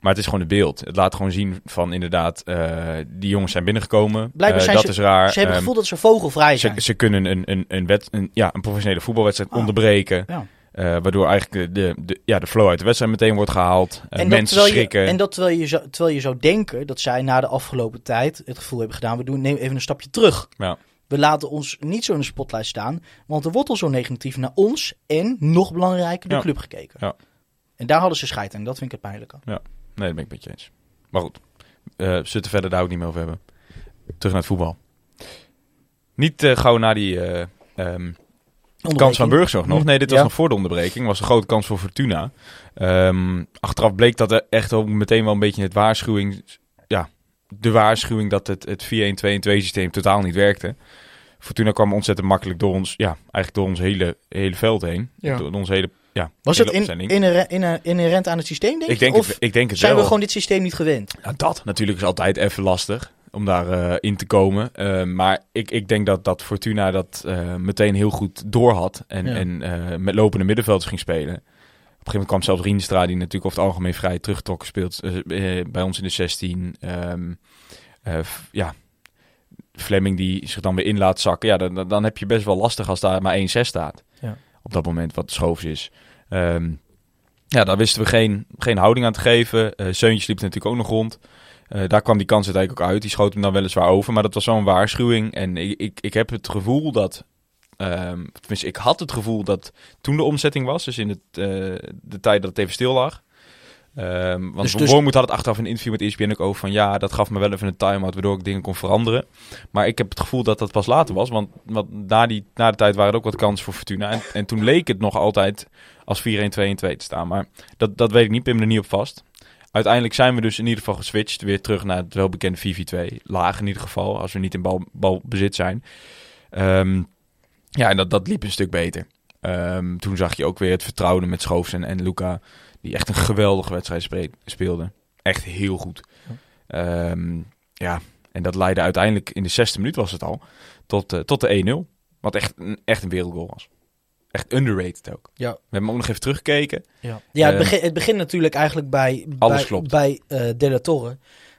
Maar het is gewoon het beeld. Het laat gewoon zien van inderdaad, eh, die jongens zijn binnengekomen. Blijkbaar Eh, zijn dat ze- is raar. Ze hebben het Ehm, gevoel dat ze vogelvrij ze, zijn. ze kunnen een, een, een, wet, een, ja, een professionele voetbalwedstrijd Ah. onderbreken. Ja. Eh, waardoor eigenlijk de, de, ja, de flow uit de wedstrijd meteen wordt gehaald. Eh, en mensen schrikken. Je, en dat terwijl je, zou, terwijl je zou denken dat zij na de afgelopen tijd het gevoel hebben gedaan, we doen, neem even een stapje terug. Ja. We laten ons niet zo in de spotlight staan, want er wordt al zo negatief naar ons en, nog belangrijker, de Ja. club gekeken. Ja. En daar hadden ze scheid en Dat vind ik het pijnlijke. Nee, dat ben ik met je eens. Maar goed, eh zullen het verder daar ook niet meer over hebben. Terug naar het voetbal. Niet eh, gauw naar die eh, ehm, kans van Burgzorg nog. Nee, dit was ja. nog voor de onderbreking. was een grote kans voor Fortuna. Ehm, achteraf bleek dat er echt ook meteen wel een beetje het waarschuwing... Ja, de waarschuwing dat het, het 4-1-2-2 systeem totaal niet werkte. Fortuna kwam ontzettend makkelijk door ons... Ja, eigenlijk door ons hele, hele veld heen. Ja. Door ons hele... Ja, Was het in, inherent, inher- inherent aan het systeem, denk ik, denk of het, ik denk het zijn wel. we gewoon dit systeem niet gewend? Nou, dat natuurlijk is altijd even lastig om daar eh, in te komen. Eh, maar ik, ik denk dat, dat Fortuna dat eh, meteen heel goed door had. En, Ja. en met lopende middenvelders ging spelen. Op een gegeven moment kwam zelfs Rienstra, die natuurlijk over het algemeen vrij teruggetrokken speelt. bij ons in de 16. Ehm, eh, f- ja, Fleming die zich dan weer in laat zakken. Ja, dan, dan- heb je best wel lastig als daar maar 1-6 staat. Ja. Op dat moment wat schoofs is. Ehm, ja, daar wisten we geen, geen houding aan te geven. Seuntjes liep natuurlijk ook nog rond. Eh, daar kwam die kans uiteindelijk ook uit. Die schoot hem dan weliswaar over. Maar dat was zo'n waarschuwing. En ik, ik, ik heb het gevoel dat... ehm tenminste, ik had het gevoel dat toen de omzetting was... dus in het, eh, de tijd dat het even stil lag... Ehm, want Dus- dus, dus- Wormoed had het achteraf in een interview met ESPN ook over van ja, dat gaf me wel even een time-out waardoor ik dingen kon veranderen. Maar ik heb het gevoel dat dat pas later was, want, want na, die, na de tijd waren er ook wat kansen voor Fortuna. En, en toen leek het nog altijd als 4-1-2-1-2 te staan, maar dat, dat weet ik niet, pin me er niet op vast. Uiteindelijk zijn we dus in ieder geval geswitcht, weer terug naar het welbekende 4-4-2. Laag in ieder geval, als we niet in bal, balbezit zijn. Ehm, ja, en dat, dat liep een stuk beter. Ehm, toen zag je ook weer het vertrouwen met Schoofs en, en Luca, die echt een geweldige wedstrijd speelden. Echt heel goed. Ehm, ja, en dat leidde uiteindelijk in de zesde minuut was het al tot, eh, tot de 1-0. Wat echt, echt een wereldgoal was. Echt underrated ook. Ja. We hebben hem ook nog even teruggekeken. Ja, ja het, Ehm, begin, het begint natuurlijk eigenlijk bij, Alles bij, klopt. bij eh, De La Torre,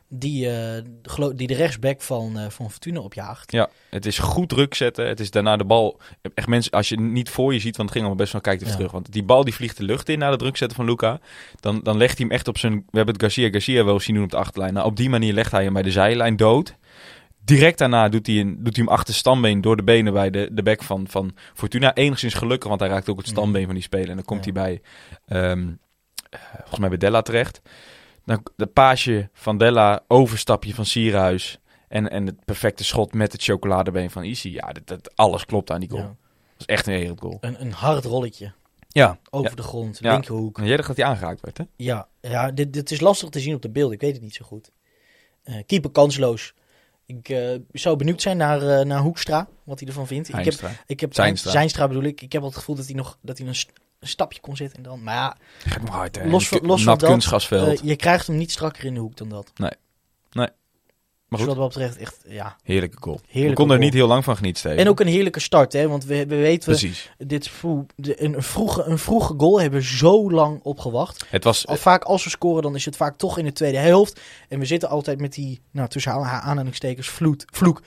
die, eh, gelo- die de rechtsback van, eh, van Fortuna opjaagt. Ja, het is goed druk zetten. Het is daarna de bal. Echt mensen, als je niet voor je ziet, want het ging allemaal best wel, kijk even Ja. terug. Want die bal die vliegt de lucht in na de druk zetten van Luca. Dan, dan legt hij hem echt op zijn. We hebben het Garcia Garcia wel zien doen op de achterlijn. Nou, op die manier legt hij hem bij de zijlijn dood. Direct daarna doet hij, een, doet hij hem achter stambeen door de benen bij de, de back van, van Fortuna. Enigszins gelukkig, want hij raakt ook het stambeen van die speler. En dan komt Ja. hij bij, ehm, eh, volgens mij bij Della terecht. Dan de paasje van Della, overstapje van Sierhuis. En, en het perfecte schot met het chocoladebeen van Isi. Ja, dat, dat, alles klopt aan die goal. Ja. Dat is echt een wereldgoal. Een, een hard rolletje Ja. over Ja. de grond, Ja. linkerhoek. En jij dacht dat hij aangeraakt werd, hè? Ja, ja dit, dit is lastig te zien op de beelden. Ik weet het niet zo goed. Eh, keeper kansloos. Ik eh, zou benieuwd zijn naar, eh, naar Hoekstra, wat hij ervan vindt. Ik heb, ik heb Zijnstra. Zijnstra bedoel ik. Ik heb al het gevoel dat hij nog dat hij een, st- een stapje kon zetten en dan. Maar ja, Gaat nog hard, hè? Los van- los van dat, kunstgasveld. eh, je krijgt hem niet strakker in de hoek dan dat. Maar Dus goed, wat dat betreft echt, ja, heerlijke goal. We konden er niet heel lang van genieten, Steven. En ook een heerlijke start, hè? Want we, we weten, we, Precies. dit vroeg, een, vroege, een vroege goal hebben we zo lang op gewacht. Het was... Al vaak als we scoren, dan is het vaak toch in de tweede helft. En we zitten altijd met die, nou, tussen aanhalingstekens, vloed, vloek.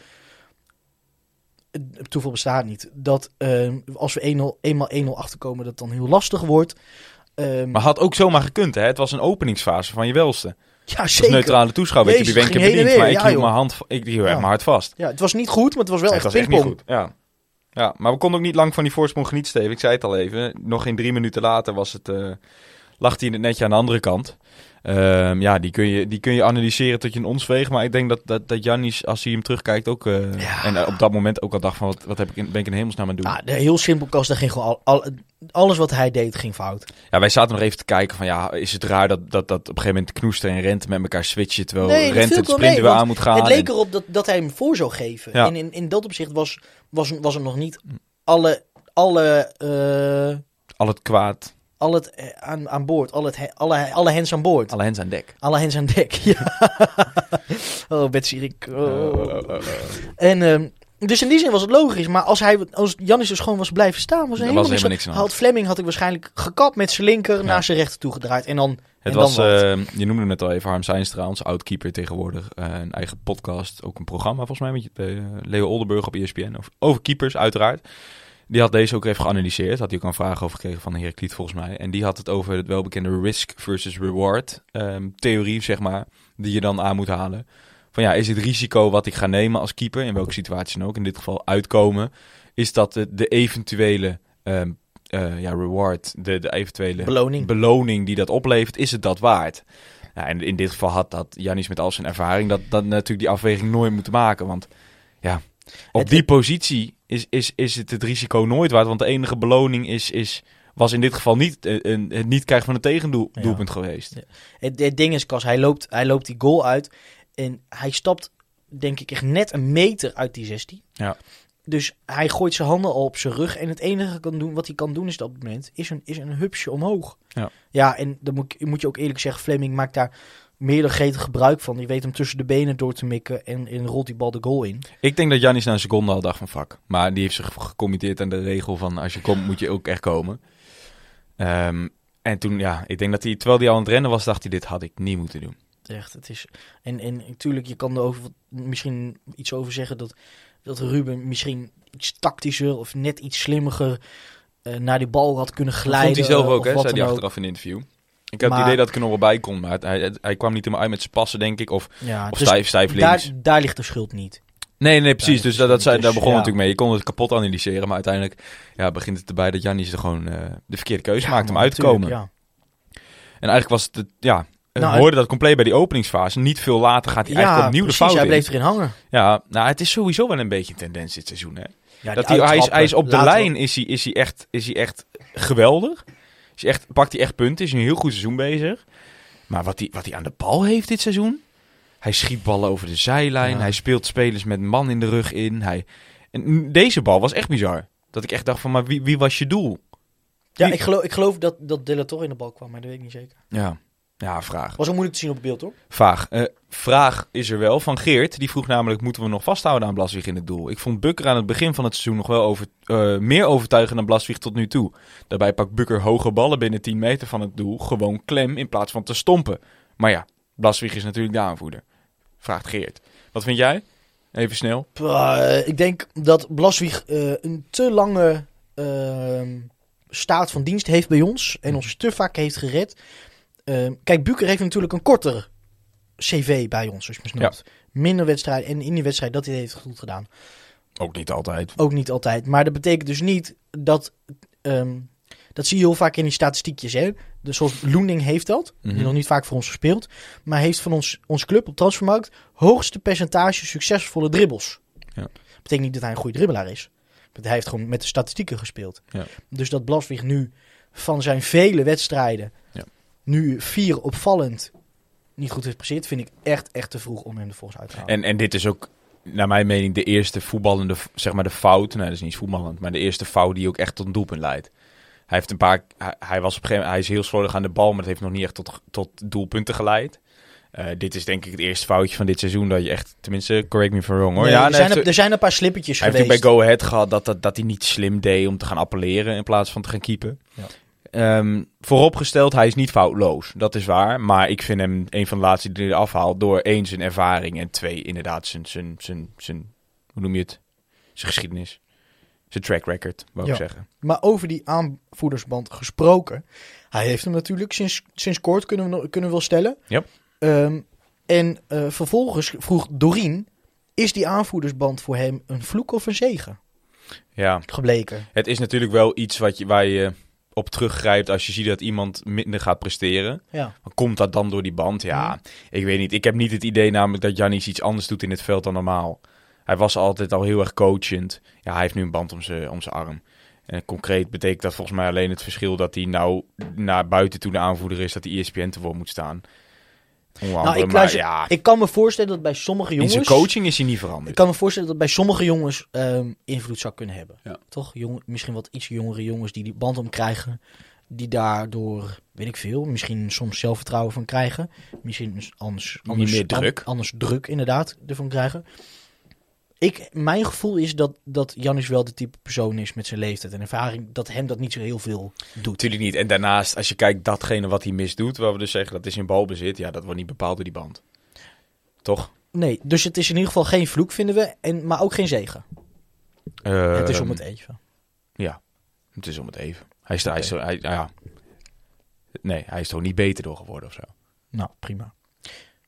Het toeval bestaat niet. Dat eh, als we 1-0, eenmaal 1-0 achterkomen, dat het dan heel lastig wordt. Ehm, Maar had ook zomaar gekund, hè? Het was een openingsfase van je welste. Ja, Als zeker. neutrale toeschouwer werd je bij wenken bediend. Maar ik hield mijn hand, ik hield echt mijn hart vast. Ja, het was niet goed, maar het was wel echt pingpong. Ja. ja, maar we konden ook niet lang van die voorsprong genieten, Steven. Ik zei het al even. Nog geen drie minuten later was het, eh, lag hij in het netje aan de andere kant. Ehm, ja, die kun, je, die kun je analyseren tot je een ons weegt. Maar ik denk dat, dat, dat Jannis, als hij hem terugkijkt, ook... eh, Ja. En eh, op dat moment ook al dacht van, wat, wat heb ik in, ben ik in hemelsnaam aan het doen? Ja, de- heel simpel, Kast, daar ging gewoon al, al- alles wat hij deed ging fout. Ja, wij zaten nog even te kijken van, ja, is het raar dat, dat, dat op een gegeven moment Knoester en Rente met elkaar switchen, terwijl Nee, dat Rente het sprint mee, weer aan moet gaan. het leek en- erop dat, dat hij hem voor zou geven. Ja. En in, in dat opzicht was, was, was er nog niet alle, alle, eh, al het kwaad, al het eh, aan, aan boord. Al het, he- alle, alle hens aan boord. alle hens aan dek. Alle hens aan dek. Ja. oh, Betsy. Oh. Oh, oh, oh, oh. En, ehm, dus in die zin was het logisch. Maar als, hij, als Jannis dus gewoon was blijven staan, was er helemaal, was helemaal niks Had Fleming had ik waarschijnlijk gekapt met zijn linker Ja. naar zijn rechter toegedraaid. En dan, Het en was, dan wat. eh, je noemde het net al even, Harm Zijnstra, onze oud-keeper tegenwoordig. eh, een eigen podcast, ook een programma volgens mij met je- eh, Leo Oldenburg op ESPN. Over, over keepers, uiteraard. Die had deze ook even geanalyseerd. Had hij ook een vraag over gekregen van Heracliet volgens mij. En die had het over het welbekende risk versus reward ehm, theorie, zeg maar. Die je dan aan moet halen. Van ja, is het risico wat ik ga nemen als keeper, in welke situatie dan ook, in dit geval uitkomen, is dat de, de eventuele ehm, eh, ja, reward, de, de eventuele Beloning. beloning die dat oplevert, is het dat waard? Ja, en in dit geval had dat Janis met al zijn ervaring dat, dat natuurlijk die afweging nooit moeten maken. Want ja, op Het- die positie is, is, is het het risico nooit waard. Want de enige beloning is, is, was in dit geval niet eh, een, het niet krijgen van een tegendoelpunt geweest. Ja. Het, het ding is, Kas, hij loopt, hij loopt die goal uit. En hij stapt, denk ik, echt net een meter uit die 16. Ja. Dus hij gooit zijn handen al op zijn rug. En het enige kan doen, wat hij kan doen is dat op het moment, is een, is een hupsje omhoog. Ja. ja en dan moet, moet je ook eerlijk zeggen, Fleming maakt daar meer dan gretig gebruik van. Die weet hem tussen de benen door te mikken en, en rolt die bal de goal in. Ik denk dat Janis na een seconde al dacht van fuck. Maar die heeft zich gecommitteerd aan de regel van als je komt moet je ook echt komen. Ehm, en toen, ja, ik denk dat hij, terwijl hij al aan het rennen was, dacht hij dit had ik niet moeten doen. Echt, het is... En, en natuurlijk, je kan er over, misschien iets over zeggen dat, dat Ruben misschien iets tactischer of net iets slimmer eh, naar die bal had kunnen Dat glijden. vond hij zelf ook, hè, zei hij achteraf in een interview. Ik heb Maar- het idee dat ik er nog wel bij kon, maar hij, hij kwam niet helemaal uit met zijn passen, denk ik. Of, Ja, of dus stijf, stijf links. daar, daar ligt de schuld niet. Nee, nee, precies. Ja, dus dat, dat dus, daar begon ja. natuurlijk mee. Je kon het kapot analyseren, maar uiteindelijk ja, begint het erbij dat Jannis er gewoon eh, de verkeerde keuze maakt om uit te komen. natuurlijk, En eigenlijk was het, ja, we Nou, hoorden dat compleet bij die openingsfase. Niet veel later gaat hij eigenlijk opnieuw precies, de fout hij in. bleef erin hangen. Ja, nou, het is sowieso wel een beetje een tendens dit seizoen, hè. Ja, Dat die hij, hij, is, hij is op de lijn, is hij, is, hij echt, is hij echt geweldig. Is echt, pakt hij echt punten, is hij een heel goed seizoen bezig. Maar wat hij, wat hij aan de bal heeft dit seizoen... Hij schiet ballen over de zijlijn, Ja. hij speelt spelers met een man in de rug in. Hij, en deze bal was echt bizar. Dat ik echt dacht van, maar wie, wie was je doel? Ja, Wie- ik geloof, ik geloof dat, dat De La Torre in de bal kwam, maar dat weet ik niet zeker. Ja, ja vraag. Was ook moeilijk te zien op het beeld, hoor. Vaag. Eh, vraag is er wel van Geert. Die vroeg namelijk, moeten we nog vasthouden aan Blaswig in het doel? Ik vond Bukker aan het begin van het seizoen nog wel over, eh, meer overtuigend dan Blaswig tot nu toe. Daarbij pakt Bukker hoge ballen binnen 10 meter van het doel. Gewoon klem in plaats van te stompen. Maar ja, Blaswig is natuurlijk de aanvoerder. Vraagt Geert. Wat vind jij? Even snel. Eh, ik denk dat Blaswieg eh, een te lange ehm, staat van dienst heeft bij ons. En ons te vaak heeft gered. Ehm, kijk, Buker heeft natuurlijk een korter cv bij ons, zoals je me snapt. Minder wedstrijden. En in die wedstrijd dat hij heeft goed gedaan. Ook niet altijd. Ook niet altijd. Maar dat betekent dus niet dat... ehm, dat zie je heel vaak in die statistiekjes. Hè? Dus zoals Loening heeft dat. Die Mhm. nog niet vaak voor ons gespeeld. Maar heeft van ons, onze club op transfermarkt... hoogste percentage succesvolle dribbles. Ja. Betekent niet dat hij een goede dribbelaar is. Want hij heeft gewoon met de statistieken gespeeld. Ja. Dus dat Blaswig nu van zijn vele wedstrijden... Nu vier opvallend niet goed heeft gepresteerd... vind ik echt, echt te vroeg om hem er volgens uit te halen. En, en dit is ook, naar mijn mening, de eerste voetballende, zeg maar de fout. Nee, dat is niet voetballend, maar de eerste fout die ook echt tot een doelpunt leidt. Hij heeft een paar, hij, hij was op een gegeven moment, hij is heel slordig aan de bal, maar dat heeft nog niet echt tot, tot doelpunten geleid. Eh, dit is denk ik het eerste foutje van dit seizoen dat je echt, tenminste, correct me if I'm wrong hoor. Nee, ja, er, zijn hij er, er zijn een paar slippertjes heeft geweest. natuurlijk bij Go Ahead gehad dat, dat, dat hij niet slim deed om te gaan appelleren in plaats van te gaan keepen. Ja. Ehm, vooropgesteld, hij is niet foutloos. Dat is waar. Maar ik vind hem een van de laatste die hij afhaalt door één zijn ervaring en twee inderdaad zijn, zijn, zijn, zijn hoe noem je het? Zijn geschiedenis. Zijn track record, wou ik Ja. zeggen. Maar over die aanvoerdersband gesproken. Hij heeft hem natuurlijk sinds, sinds kort, kunnen we, kunnen we wel stellen. Yep. Ehm, en eh, vervolgens vroeg Dorien... Is die aanvoerdersband voor hem een vloek of een zegen Ja, gebleken? het is natuurlijk wel iets wat je, waar je op teruggrijpt als je ziet dat iemand minder gaat presteren. Ja. Komt dat dan door die band? Ja, ik weet niet. Ik heb niet het idee namelijk dat Janis iets anders doet in het veld dan normaal. Hij was altijd al heel erg coachend. Ja, hij heeft nu een band om zijn om zijn arm. En concreet betekent dat volgens mij alleen het verschil dat hij nou naar buiten toe de aanvoerder is, dat hij ESPN te voor moet staan. Onder Nou, ik, maar luister- ja, ik kan me voorstellen dat bij sommige in jongens... zijn coaching is hij niet Ik veranderd. kan me voorstellen dat bij sommige jongens ehm, invloed zou kunnen hebben. Ja. Toch? Jong, misschien wat iets jongere jongens die die band omkrijgen. Die daardoor, weet ik veel, misschien soms zelfvertrouwen van krijgen. Misschien anders, anders, meer druk. an- anders druk inderdaad ervan krijgen. Ik, mijn gevoel is dat, dat Jannis wel de type persoon is met zijn leeftijd en ervaring. Dat hem dat niet zo heel veel doet. Natuurlijk niet. En daarnaast, als je kijkt datgene wat hij misdoet, waar we dus zeggen dat is in balbezit, ja, dat wordt niet bepaald door die band. Toch? Nee, dus het is in ieder geval geen vloek vinden we. En, maar ook geen zegen. het is om het even. Ja, het is om het even. Hij is, hij is, hij, ja. Nee, hij is toch niet beter door geworden of zo. Nou, prima.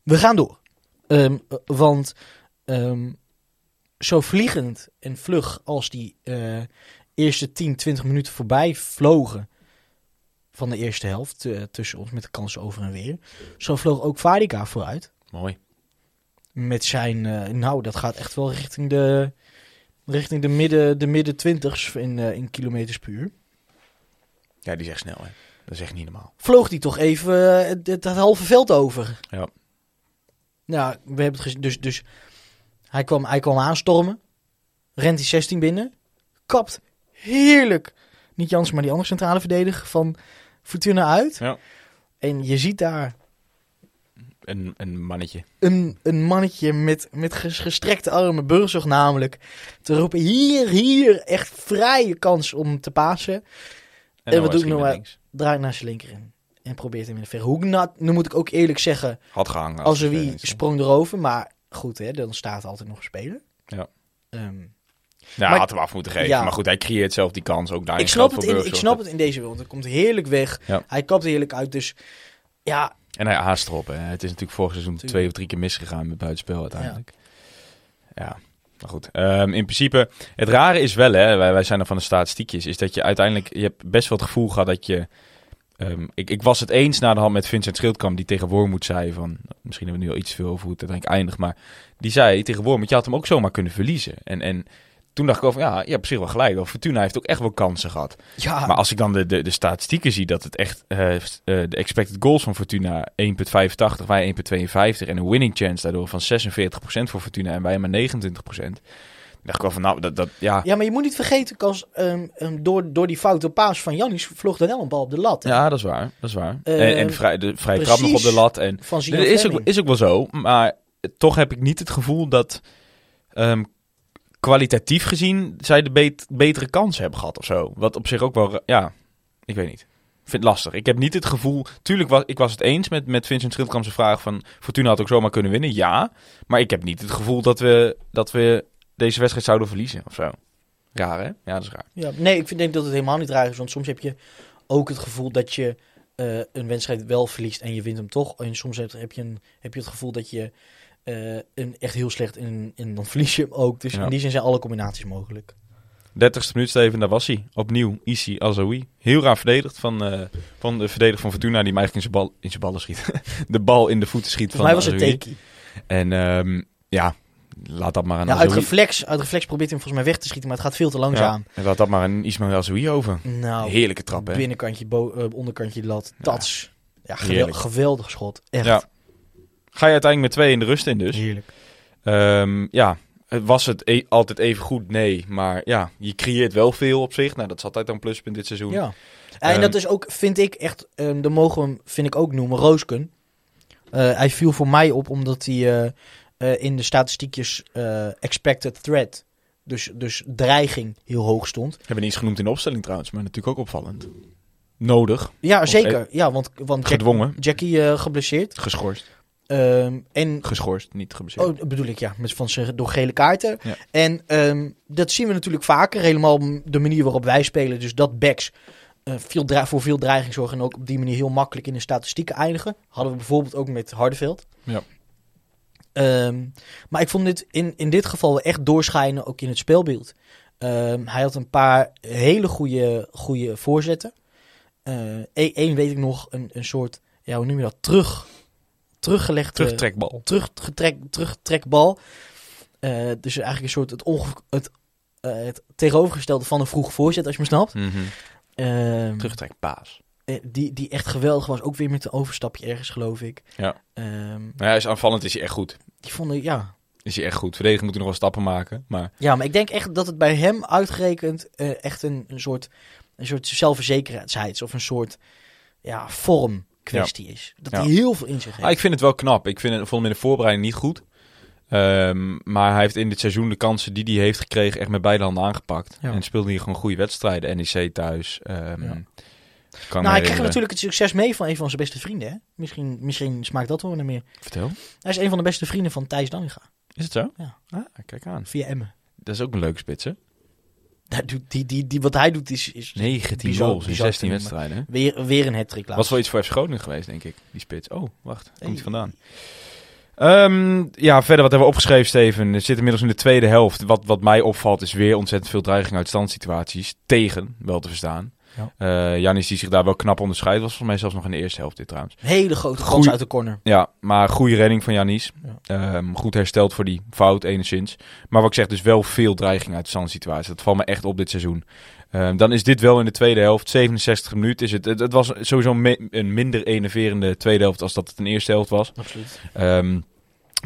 We gaan door. Ehm, eh, want ehm, zo vliegend en vlug als die eh, eerste 10, 20 minuten voorbij vlogen van de eerste helft eh, tussen ons met de kansen over en weer. Zo vloog ook Varika vooruit. Mooi. Met zijn, eh, nou dat gaat echt wel richting de, richting de midden, de midden twintigs in, in kilometers per uur. Ja, die is echt snel, hè. Dat is echt niet normaal. vloog hij toch even het, het halve veld over. Ja. Ja, we hebben het gezien. Dus, dus hij, kwam, hij kwam aanstormen. Rent die 16 binnen. Kapt heerlijk. Niet Jans, maar die andere centrale verdediger van Fortuna uit. Ja. En je ziet daar Een, een mannetje. een, een mannetje met, met ges- gestrekte armen, Burzog namelijk, te roepen, hier, hier, echt vrije kans om te pasen. En, En wat doe ik nou. Draait naar zijn linker in. En probeert hem in de verre hoek. Nou, nu moet ik ook eerlijk zeggen, Had gehangen. als er wie sprong erover. Maar goed, hè, dan staat altijd nog een speler. Ja. Ehm, Ja, Maar- had hem af moeten geven. Ja. Maar goed, hij creëert zelf die kans ook daar. ik snap, het in, ik snap het in deze wereld. Het komt heerlijk weg. Ja. Hij kapt heerlijk uit. Dus ja, En hij haast erop. Hè. Het is natuurlijk vorig seizoen Tuurlijk. twee of drie keer misgegaan met buitenspel uiteindelijk. Ja, maar goed. Ehm, in principe, het rare is wel, hè, wij, wij zijn er van de statistiekjes, is dat je uiteindelijk, je hebt best wel het gevoel gehad dat je ehm, ik, ik was het eens na de hand met Vincent Schildkamp, die tegen Wormoed zei van... Misschien hebben we nu al iets te veel over hoe het uiteindelijk eindigt, maar die zei tegen Wormoed, je had hem ook zomaar kunnen verliezen. En, en toen dacht ik over, ja, je hebt op zich wel gelijk. Want Fortuna heeft ook echt wel kansen gehad. Ja, Maar als ik dan de, de, de statistieken zie, dat het echt eh, eh, de expected goals van Fortuna 1,85, wij 1,52 en een winning chance daardoor van 46% voor Fortuna en wij maar 29%. Dacht ik wel van, nou, dat, dat ja, ja, maar je moet niet vergeten, Kas, ehm, ehm, door, door die foute paas van Jannis vloog er wel een bal op de lat. hè? ja, dat is waar, dat is waar. Eh, en, en vrij, de vrije trap nog op de lat en Van Dat is ook, is ook wel zo, maar toch heb ik niet het gevoel dat ehm, kwalitatief gezien zij de bet- betere kans hebben gehad of zo. Wat op zich ook wel, ja, ik weet niet. Ik vind het lastig. Ik heb niet het gevoel, tuurlijk was ik was het eens met, met Vincent Schildkamp's vraag van Fortuna had ook zomaar kunnen winnen, ja. Maar ik heb niet het gevoel dat we, dat we deze wedstrijd zouden verliezen of zo. Raar hè? Ja, dat is raar. Ja, nee, ik vind, denk dat het helemaal niet raar is. Want soms heb je ook het gevoel dat je eh, een wedstrijd wel verliest en je wint hem toch. En soms heb, heb je, een, heb je het gevoel dat je eh, een echt heel slecht en, en dan verlies je hem ook. Dus Ja. in die zin zijn alle combinaties mogelijk. 30ste minuut, Steven, daar was hij. Opnieuw, Isi Azoui. Heel raar verdedigd van, eh, van de verdediger van Fortuna, die hem eigenlijk in zijn, bal, in zijn ballen schiet. de bal in de voeten schiet Volgens mij van was het. Teki. En ehm, ja, laat dat maar aan Ja, uit reflex, uit reflex probeert hij hem volgens mij weg te schieten, maar het gaat veel te langzaam. Ja, en laat dat maar aan Ismail Azoui over. Nou, Heerlijke trap, hè? binnenkantje, eh, onderkantje lat, tats. Ja, gewel- geweldig schot. Echt. Ja. Ga je uiteindelijk met twee in de rust in dus. Heerlijk. Ehm, ja, was het e- altijd even goed? Nee. Maar ja, je creëert wel veel op zich. Nou, dat is altijd een pluspunt dit seizoen. Ja. En Ehm, dat is ook, vind ik echt, um, de mogen we hem, vind ik ook noemen, Roosken. Eh, hij viel voor mij op omdat hij eh, eh, in de statistiekjes eh, expected threat, dus, dus dreiging, heel hoog stond. Hebben we niet eens genoemd in de opstelling trouwens, maar natuurlijk ook opvallend. Nodig, Ja, zeker. Ja, want, want Jack- gedwongen, Jackie eh, geblesseerd. geschorst. Ehm, en Geschorst, niet geblesseerd. Oh, bedoel ik, ja. Met van zijn door gele kaarten. Ja. En ehm, dat zien we natuurlijk vaker. Helemaal de manier waarop wij spelen. Dus dat backs veel voor veel dreiging zorgen. En ook op die manier heel makkelijk in de statistieken eindigen. Hadden we bijvoorbeeld ook met Hardeveld. Ja. Ehm, maar ik vond dit in, in dit geval echt doorschijnen. Ook in het speelbeeld. Ehm, hij had een paar hele goede, goede voorzetten. Eén weet ik nog. Een, een soort, ja, hoe noem je dat? Terug, teruggelegde Terugtrekbal. teruggetrek, terugtrekbal. Eh, dus eigenlijk een soort het, onge het, eh, het tegenovergestelde van een vroege voorzet, als je me snapt. Mhm. Ehm, Terugtrekpaas. Eh, die, die echt geweldig was. Ook weer met een overstapje ergens, geloof ik. Ja. Nou, hij is aanvallend, is hij echt goed. die vonden, ja. Is hij echt goed. Verdedigen moet hij nog wel stappen maken. Maar ja, maar ik denk echt dat het bij hem uitgerekend eh, echt een, een soort, een soort zelfverzekerheids- of een soort ja, vorm kwestie is. Dat Ja. hij heel veel in zich heeft. Ah, ik vind het wel knap. Ik vind het, vond hem in de voorbereiding niet goed. Ehm, maar hij heeft in dit seizoen de kansen die hij heeft gekregen echt met beide handen aangepakt. Ja. En speelde hier gewoon goede wedstrijden. NEC thuis. ehm, Ja. Kan nou, hij krijgt herinneren. natuurlijk het succes mee van een van zijn beste vrienden. Hè? Misschien, misschien smaakt dat wel naar meer. Vertel. Hij is een van de beste vrienden van Thijs Dallinga. Is het zo? Ja. Ah, kijk aan. Via Emmen. Dat is ook een leuke spits, hè? Doet, die, die, die, wat hij doet is, is 19 bizar- goals in bizar 16 te noemen. wedstrijden. Weer, weer een hat-trick. Was wel iets voor FC Groningen geweest, denk ik. Die spits. Oh, wacht. Komt hij vandaan? Ehm, ja, verder wat hebben we opgeschreven, Steven? Het zit inmiddels in de tweede helft. Wat, wat mij opvalt is weer ontzettend veel dreiging uit standsituaties. Tegen, wel te verstaan. Ja. Eh, Janis die zich daar wel knap onderscheidt. Was volgens mij zelfs nog in de eerste helft dit trouwens. Hele grote kans uit de corner. Ja, maar goede redding van Janis. Ehm, goed hersteld voor die fout enigszins. Maar wat ik zeg, dus wel veel dreiging uit de standsituaties. Dat valt me echt op dit seizoen. Ehm, dan is dit wel in de tweede helft. 67 minuten is het. Het, het was sowieso me- een minder enerverende tweede helft als dat het een eerste helft was. Absoluut. Ehm,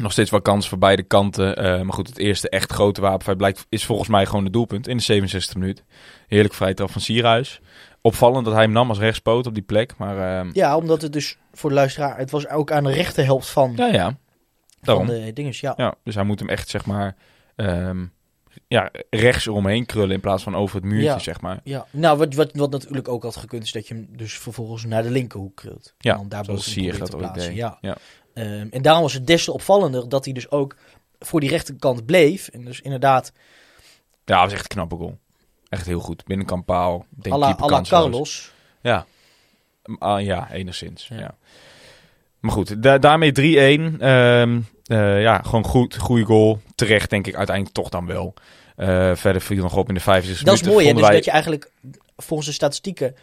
nog steeds wel kans voor beide kanten. Maar goed, het eerste echt grote wapenfeit blijkt, is volgens mij gewoon het doelpunt in de 67 minuut. Heerlijk vrije trap van Sierhuis. Opvallend dat hij hem nam als rechtspoot op die plek. Maar ehm, Ja, omdat het dus voor de luisteraar... Het was ook aan de rechterhelft van, ja, ja. van Daarom. de dinges. Ja. Ja, dus hij moet hem echt, zeg maar, ehm, ja, rechts eromheen krullen in plaats van over het muurtje, Ja. zeg maar. Ja, nou, wat, wat, wat natuurlijk ook had gekund, is dat je hem dus vervolgens naar de linkerhoek krult. Ja, en dan daarboven zoals Sier probeert dat plaatsen. deed. Ja. Ja. Ehm, en daarom was het des te opvallender dat hij dus ook voor die rechterkant bleef. En dus inderdaad, Ja, dat was echt een knappe goal. Echt heel goed. Binnenkant paal. Denk à la, keeper à la kansloos. Carlos. Ja. Ah, ja, enigszins. Ja. Ja. Maar goed, da- daarmee 3-1. Ehm, eh, ja, gewoon goed. Goede goal. Terecht, denk ik, uiteindelijk toch dan wel. Eh, verder viel nog op in de 65 Dat is minuten. mooi, hè? Dus wij- dat je eigenlijk volgens de statistieken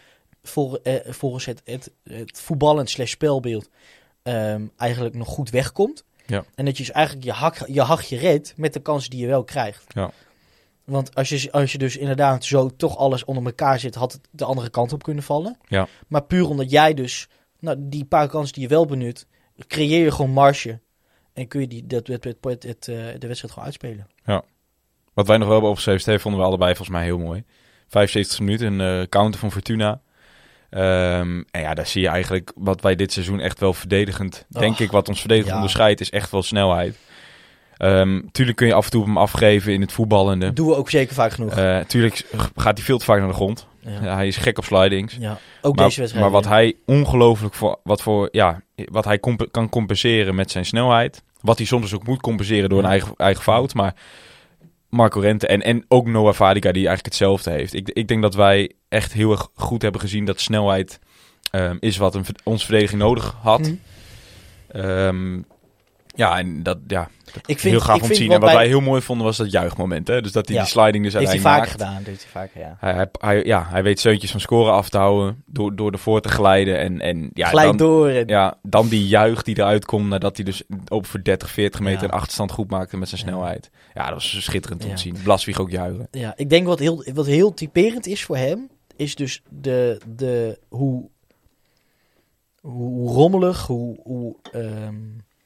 vol, eh, volgens het, het, het voetballend slash spelbeeld ehm, eigenlijk nog goed wegkomt. Ja. En dat je dus eigenlijk je, hak, je hachje redt met de kansen die je wel krijgt. Ja. Want als je, als je dus inderdaad zo toch alles onder elkaar zit, had het de andere kant op kunnen vallen. Ja. Maar puur omdat jij dus nou, die paar kansen die je wel benut, creëer je gewoon marge. En kun je die, dat, het, het, het, het, eh, de wedstrijd gewoon uitspelen. Wat wij nog wel hebben opgeschreven, vonden we allebei volgens mij heel mooi. 75 minuten, een eh, counter van Fortuna. Ehm, en ja, daar zie je eigenlijk wat wij dit seizoen echt wel verdedigend... denk ik, wat ons verdedigend ja. onderscheidt, is echt wel snelheid. Ehm tuurlijk kun je af en toe hem afgeven in het voetballende. Doen we ook zeker vaak genoeg. Eh tuurlijk gaat hij veel te vaak naar de grond. ja. Hij is gek op slidings. Ja, ook Maar, deze wedstrijd. maar wat hij ongelooflijk voor, wat voor, ja, wat hij comp- kan compenseren met zijn snelheid. Wat hij soms dus ook moet compenseren door een eigen, eigen fout. Maar Marco Rente en, en ook Noah Vadica die eigenlijk hetzelfde heeft. Ik, ik denk dat wij echt heel erg goed hebben gezien dat snelheid ehm, is wat een, ons verdediging nodig had. Hm. Ehm, ja, en dat ja, Ik vind, heel gaaf ik om te zien. wat En wat wij heel mooi vonden was dat juichmoment. Hè? Dus dat hij Ja. die sliding dus heeft hij uiteindelijk vaker maakt. gedaan. Heeft hij vaker, ja. Hij, hij, hij- ja, hij weet zeuntjes van scoren af te houden door, door ervoor te glijden. En, en ja, dan, door. En, ja, dan die juich die eruit komt nadat hij dus op voor 30, 40 meter Ja. een achterstand goed maakte met zijn snelheid. Ja, dat was schitterend om te zien. Blaswieg ook juichen. Ja, ik denk wat heel, wat heel typerend is voor hem, is dus de, de, hoe, hoe rommelig, hoe, hoe, ehm,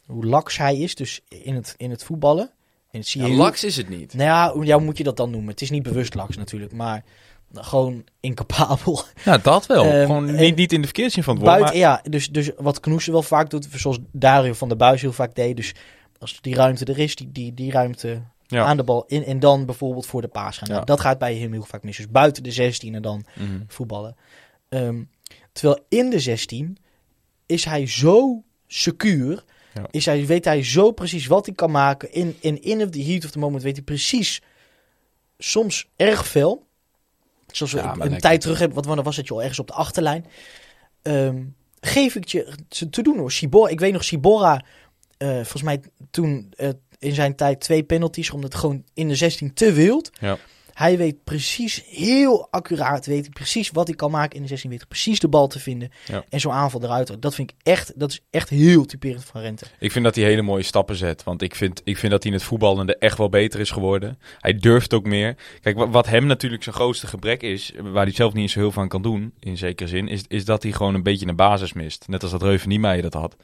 hoe laks hij is dus in het, in het voetballen. En zie je heel- is het niet. Nou ja, hoe ja, hoe moet je dat dan noemen? Het is niet bewust laks natuurlijk, maar gewoon incapabel. Ja, dat wel. Ehm, Gewoon niet, niet in de verkeerde zin van het woord. Buiten, maar- ja, dus, dus wat Knoesen wel vaak doet, zoals Dario van der Buis heel vaak deed. Dus als die ruimte er is, die, die, die ruimte Ja. aan de bal in. En dan bijvoorbeeld voor de paas gaan. Nou, Ja. dat gaat bij hem heel vaak mis. Dus buiten de 16 en dan Mhm. voetballen. Ehm, terwijl in de 16 is hij zo secuur. Ja. Is hij, weet hij zo precies wat hij kan maken. In, in, in of the heat of the moment weet hij precies. Soms erg veel. Zoals we Ja, een, tijd terug hebben. Wat wanneer was het joh? Ergens op de achterlijn. Ehm, geef ik je te, te doen hoor. Sibora, ik weet nog Sibora. eh, volgens mij toen eh, in zijn tijd twee penalties. Omdat het gewoon in de 16 te wild. Ja. Hij weet precies, heel accuraat, weet hij precies wat hij kan maken in de 16. Weet hij precies de bal te vinden. Ja. En zo'n aanval eruit. Dat vind ik echt, dat is echt heel typerend van Rente. Ik vind dat hij hele mooie stappen zet. Want ik vind, ik vind dat hij in het voetballende echt wel beter is geworden. Hij durft ook meer. Kijk, wat, hem natuurlijk zijn grootste gebrek is, waar hij zelf niet eens zo heel veel aan kan doen, in zekere zin, is, is dat hij gewoon een beetje een basis mist. Net als dat Reuven Niemeyer dat had.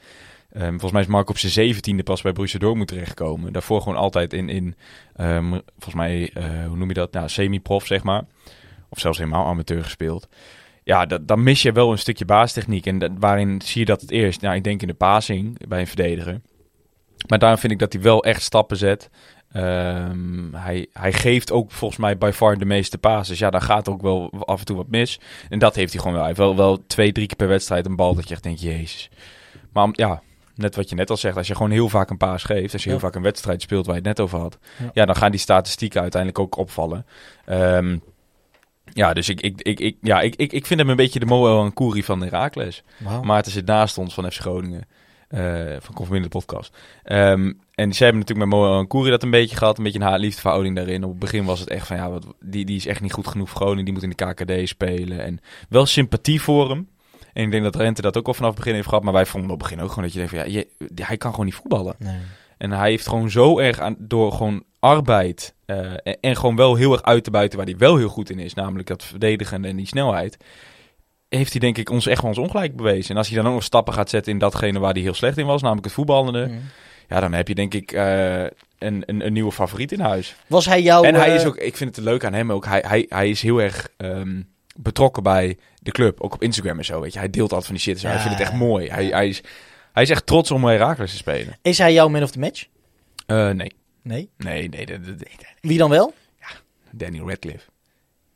Ehm, volgens mij is Mark op zijn zeventiende pas bij Borussia Dortmund terechtgekomen. Daarvoor gewoon altijd in, in ehm, volgens mij, eh, hoe noem je dat? Nou, semi-prof, zeg maar. Of zelfs helemaal amateur gespeeld. Ja, dat, dan mis je wel een stukje baastechniek. En dat, waarin zie je dat het eerst? Nou, ik denk in de passing bij een verdediger. Maar daarom vind ik dat hij wel echt stappen zet. Ehm, hij, hij geeft ook volgens mij by far de meeste passes. Ja, daar gaat ook wel af en toe wat mis. En dat heeft hij gewoon wel. Hij heeft wel, wel twee, drie keer per wedstrijd een bal dat je echt denkt, jezus. Maar ja, net wat je net al zegt. Als je gewoon heel vaak een paas geeft. Als je heel Ja. vaak een wedstrijd speelt waar je het net over had. Ja. Ja, dan gaan die statistieken uiteindelijk ook opvallen. Ehm, ja, dus ik, ik, ik, ik, ja, ik, ik, ik vind hem een beetje de Moel en Koeri van Herakles. Wauw. Maarten zit naast ons van FC Groningen. eh van Conforminder de podcast. Ehm, en zij hebben natuurlijk met Moel en Koeri dat een beetje gehad. Een beetje een haat-liefdeverhouding daarin. Op het begin was het echt van, ja, wat, die, die is echt niet goed genoeg voor Groningen. Die moet in de KKD spelen. En wel sympathie voor hem. En ik denk dat Rente dat ook al vanaf het begin heeft gehad. Maar wij vonden op het begin ook gewoon dat je denkt van, ja, je, hij kan gewoon niet voetballen. Nee. En hij heeft gewoon zo erg aan, door gewoon arbeid eh, en, en gewoon wel heel erg uit te buiten waar hij wel heel goed in is. Namelijk dat verdedigen en die snelheid. Heeft hij denk ik ons echt wel ons ongelijk bewezen. En als hij dan ook nog stappen gaat zetten in datgene waar hij heel slecht in was. Namelijk het voetballende. Mm. Ja, dan heb je denk ik eh, een, een, een nieuwe favoriet in huis. Was hij jouw... en hij eh, is ook, ik vind het leuk aan hem ook. Hij, hij, hij is heel erg ehm, betrokken bij de club. Ook op Instagram en zo. Weet je. Hij deelt altijd van die shit. Ja. Hij vindt het echt mooi. Hij, hij, is, hij is echt trots om Herakles te spelen. Is hij jouw man of the match? Eh, nee. Nee. Nee, nee, Wie dan wel? Daniel Radcliffe.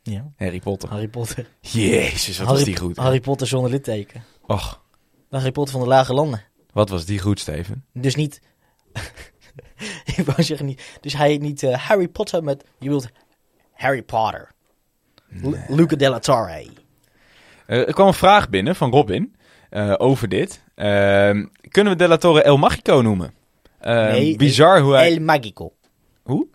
Ja. Harry Potter. Harry Potter. Jezus, wat Harry, was die goed. Harry Potter zonder litteken. Och, Harry Potter van de lage landen. wat was die goed, Steven. Dus niet... ik wou zeggen niet... Dus hij heet niet eh, Harry Potter met... Je wilt Harry Potter. Lu- Luca Della Torre. Eh, er kwam een vraag binnen van Robin eh, over dit. Ehm, kunnen we De La Torre El Magico noemen? Ehm, Nee, bizar hoe hij... El Magico. Hoe?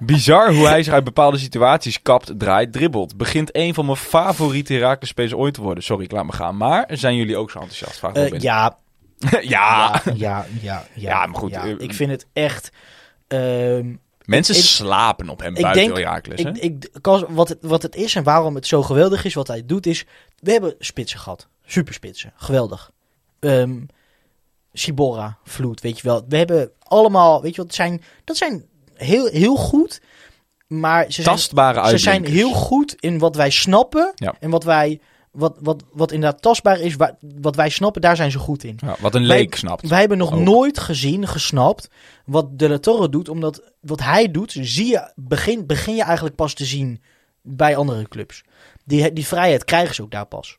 Bizar hoe hij zich uit bepaalde situaties kapt, draait, dribbelt. Begint een van mijn favoriete Herakles spelers ooit te worden. Sorry, ik laat me gaan. Maar zijn jullie ook zo enthousiast? Vraag Robin. ja, ja. ja, ja, ja, ja. Maar goed, ik vind het echt... ehm, Mensen ik- slapen op hem ik buiten denk- Herakles. ik, ik, wat, het, wat het is en waarom het zo geweldig is, wat hij doet, is... We hebben spitsen gehad. Superspitsen. Geweldig. Ehm Sibora, Vloed, weet je wel. We hebben allemaal, weet je wat, zijn, dat zijn heel, heel goed, maar ze zijn, Tastbare ze zijn heel goed in wat wij snappen Ja. en wat wij, wat, wat, wat inderdaad tastbaar is, wa- wat wij snappen, daar zijn ze goed in. Ja, wat een Wij- leek snapt. Wij hebben nog Ook. nooit gezien, gesnapt, wat De La Torre doet. Omdat wat hij doet, zie je, begin, begin je eigenlijk pas te zien bij andere clubs. Die, die vrijheid krijgen ze ook daar pas.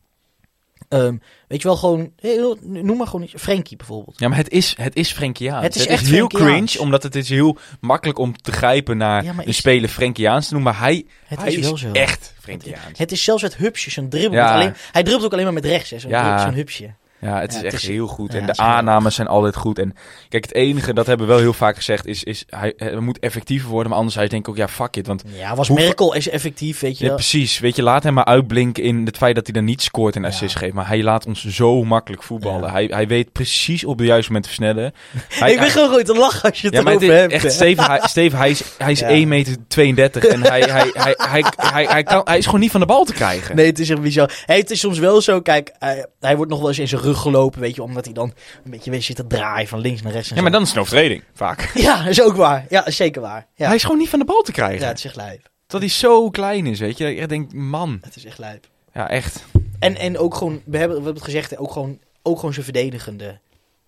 Ehm, weet je wel, gewoon, heel- noem maar gewoon, iets- Frenkie bijvoorbeeld. Ja, maar het is, het is Frenkiaans. Het is echt heel Frenkiaans. cringe, omdat het is heel makkelijk om te grijpen naar Ja, een is- speler Frenkiaans te noemen. Maar hij, Het hij is is, zo. echt Frenkiaans. Het is zelfs het hupsje, zo'n dribbel. Ja. met Alleen, hij dribbelt ook alleen maar met rechts, hè, zo'n Ja. zo'n hupsje. Ja, het is Ja, het echt is- heel goed. en de aannames zijn altijd goed. En kijk, het enige, dat hebben we wel heel vaak gezegd, is, is hij, hij moet effectiever worden. Maar anderzijds denk ik ook, ja, fuck it. Want Ja, was Hoe- Merkel is effectief, weet je ja, precies, weet je, laat hem maar uitblinken in het feit dat hij dan niet scoort en assist geeft. Maar hij laat ons zo makkelijk voetballen. Hij, hij weet precies op de juiste moment te versnellen. Hij, ik ben gewoon goed te lachen als je het Ja, maar het hebt. echt, hè. Steven, hij, hij is, hij is Ja. 1 meter 32 en hij, hij, hij, hij, hij, hij, kan, hij is gewoon niet van de bal te krijgen. Nee, het is echt bizar. Hey, het is soms wel zo, kijk, hij, hij wordt nog wel eens in zijn rug gelopen, weet je, omdat hij dan een beetje weer zit te draaien van links naar rechts. En Ja, maar dan is het een overtreding, vaak. Ja, dat is ook waar. Ja, is zeker waar. Ja, Hij is gewoon niet van de bal te krijgen. ja het is echt lijp. Dat hij zo klein is, weet je. Ik denk, man. Het is echt lijp. Ja, echt. En, en ook gewoon, we hebben, we hebben het gezegd, ook gewoon, ook gewoon zijn verdedigende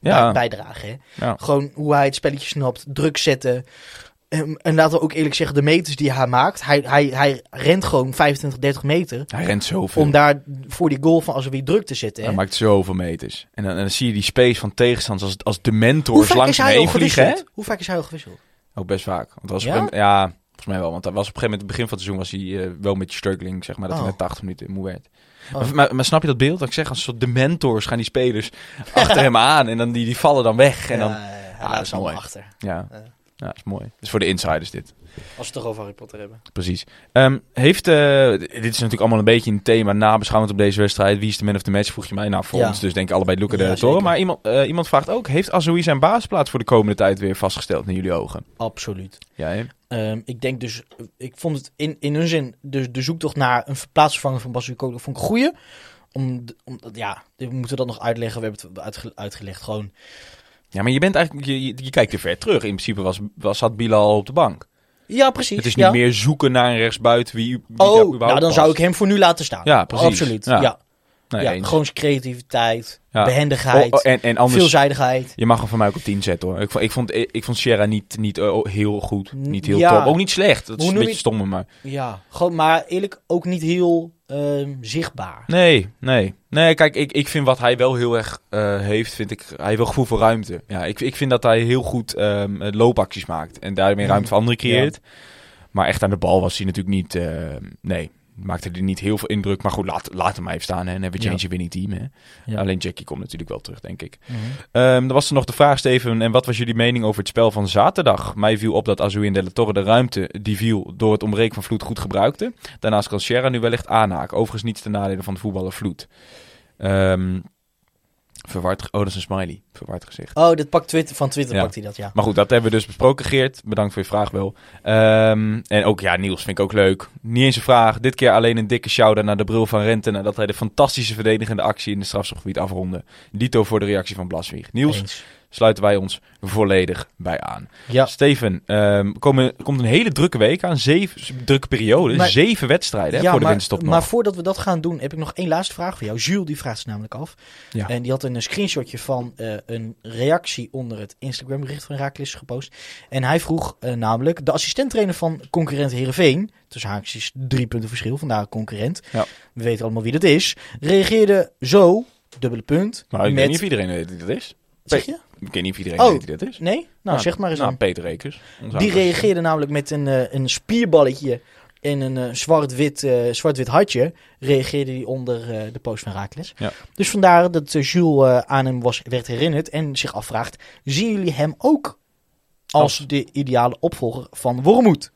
Ja. bij- bijdrage. Hè? Ja. Gewoon hoe hij het spelletje snapt, druk zetten. Ehm, en laten we ook eerlijk zeggen, de meters die hij maakt, hij, hij, hij rent gewoon 25, 30 meter. Hij rent zoveel. Om daar voor die goal van als we weer druk te zetten. Hè? Hij maakt zoveel meters. En dan, en dan zie je die space van tegenstanders als, als de mentors langs hem heen vliegen, hè? Hoe vaak is hij al gewisseld? Ook best vaak. Want was Ja? een ja, volgens mij wel. Want hij was op een gegeven moment, het begin van het seizoen, was hij eh, wel beetje struggling, zeg maar. Dat Oh. hij met 80 minuten moe werd. Oh. Maar, maar, maar snap je dat beeld? Dat ik zeg, als een soort de mentors gaan die spelers achter hem aan. En dan die, die vallen dan weg. En dan, ja, ja, ja, dat is allemaal achter. ja, Ja. dat is mooi. Dat is voor de insiders dit. Als we het toch over Harry Potter hebben. Precies. Ehm, heeft, eh, dit is natuurlijk allemaal een beetje een thema nabeschouwend op deze wedstrijd. Wie is de man of the match? Vroeg je mij. Nou, voor Ja. ons dus denk ik allebei Luca de Ja, zeker. Maar iemand, eh, iemand vraagt ook, heeft Azoui zijn basisplaats voor de komende tijd weer vastgesteld in jullie ogen? Absoluut. Ja? Ehm, ik denk dus, ik vond het in, in hun zin, de, de zoektocht naar een plaatsvervanger van Basuko, vond ik een goeie. Om, omdat, ja, we moeten dat nog uitleggen. We hebben het uitge- uitgelegd. Gewoon, ja, maar je bent eigenlijk, je, je, je kijkt te ver terug. In principe was, was, zat Bilal al op de bank. ja, precies. Het is niet ja. meer zoeken naar een rechtsbuiten wie, wie Oh, nou dan past. zou ik hem voor nu laten staan. Ja, precies. Absoluut. Ja. Ja, Nee, ja, eens. gewoon creativiteit, Ja. behendigheid, Oh, en, en anders, veelzijdigheid. je mag hem van mij ook op 10 zetten hoor. Ik vond, ik vond, ik vond Sierra niet, niet eh, heel goed. Niet heel Ja. top. Ook niet slecht. Dat is een beetje je- stomme, maar... Ja, gewoon, maar eerlijk ook niet heel ehm, zichtbaar. Nee, nee. Nee, kijk, ik, ik vind wat hij wel heel erg eh, heeft, vind ik, hij heeft wel gevoel voor ruimte. Ja, ik, ik vind dat hij heel goed ehm, eh, loopacties maakt en daarmee Mm. ruimte voor anderen creëert. Maar echt aan de bal was hij natuurlijk niet, nee, maakte hij niet heel veel indruk. Maar goed, laat, laat hem maar even staan hè. en hebben we Ja. change winning team. Hè. Ja. Alleen Jackie komt natuurlijk wel terug, denk ik. Ehm dan was er nog de vraag, Steven, en wat was jullie mening over het spel van zaterdag? Mij viel op dat Azoui en De La Torre de ruimte die viel door het ontbreken van Vloed goed gebruikte. Daarnaast kan Sierra nu wellicht aanhaken. Overigens niets ten nadele van de voetballer Vloed. Ehm verward, oh dat is een smiley. Verward gezicht. Oh, dit pakt Twitter, van Twitter Ja. pakt hij dat, ja. Maar goed, dat hebben we dus besproken, Geert. Bedankt voor je vraag wel. Ehm, en ook, ja, Niels vind ik ook leuk. Niet eens een vraag. Dit keer alleen een dikke shout-out naar de bril van Rente... nadat hij de fantastische verdedigende actie in het strafschopgebied afronde. Dito voor de reactie van Blaswieg. Niels, Eens. Sluiten wij ons volledig bij aan. Ja. Steven, komen, komt een hele drukke week aan. Zeven, drukke periode. Maar- zeven wedstrijden hè, ja, voor de maar, winterstop nog. maar voordat we dat gaan doen, heb ik nog één laatste vraag voor jou. Jules, die vraagt zich namelijk af. Ja. En die had een screenshotje van eh, een reactie onder het Instagram bericht van Herakles gepost. En hij vroeg eh, namelijk, de assistenttrainer van concurrent Heerenveen, tussen haakjes drie punten verschil, vandaar concurrent. Ja. We weten allemaal wie dat is. Reageerde zo, dubbele punt, Maar ik met... weet niet of iedereen weet wie dat is. Zeg je? Ik weet niet of iedereen Oh. weet wie dat is. Nee? Nou, Ah, zeg maar eens Nou. Peter Rekers. Die reageerde namelijk met een, eh, een spierballetje en een eh, zwart-wit eh, zwart-wit hartje. Reageerde hij onder de post van Raakles. Ja. Dus vandaar dat Jules aan hem was, werd herinnerd en zich afvraagt: zien jullie hem ook als Als? de ideale opvolger van Wormoed?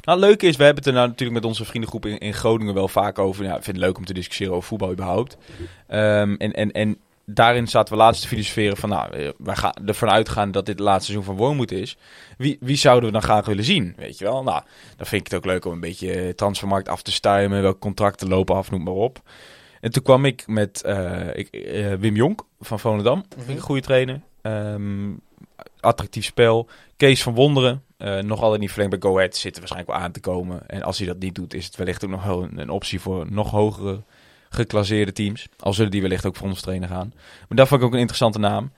Nou, het leuke is, we hebben het er nou natuurlijk met onze vriendengroep in, in Groningen wel vaak over. Ja, ik vind het leuk om te discussiëren over voetbal überhaupt. Ehm, en, en, en daarin zaten we laatst te filosoferen van, nou, eh, wij gaan ervan uitgaan dat dit het laatste seizoen van Wormoed is. Wie, wie zouden we dan graag willen zien, weet je wel? Nou, dan vind ik het ook leuk om een beetje eh, transfermarkt af te stuimen, welke contracten lopen af, noem maar op. En toen kwam ik met eh, ik, Wim Jonk van Volendam, vind ik een goede trainer. Ehm, attractief spel. Kees van Wonderen, eh, nog altijd niet verlengd bij Go Ahead, zit er waarschijnlijk wel aan te komen. En als hij dat niet doet, is het wellicht ook nog wel een, een optie voor nog hogere geclasseerde teams. Al zullen die wellicht ook voor ons trainen gaan. Maar dat vond ik ook een interessante naam.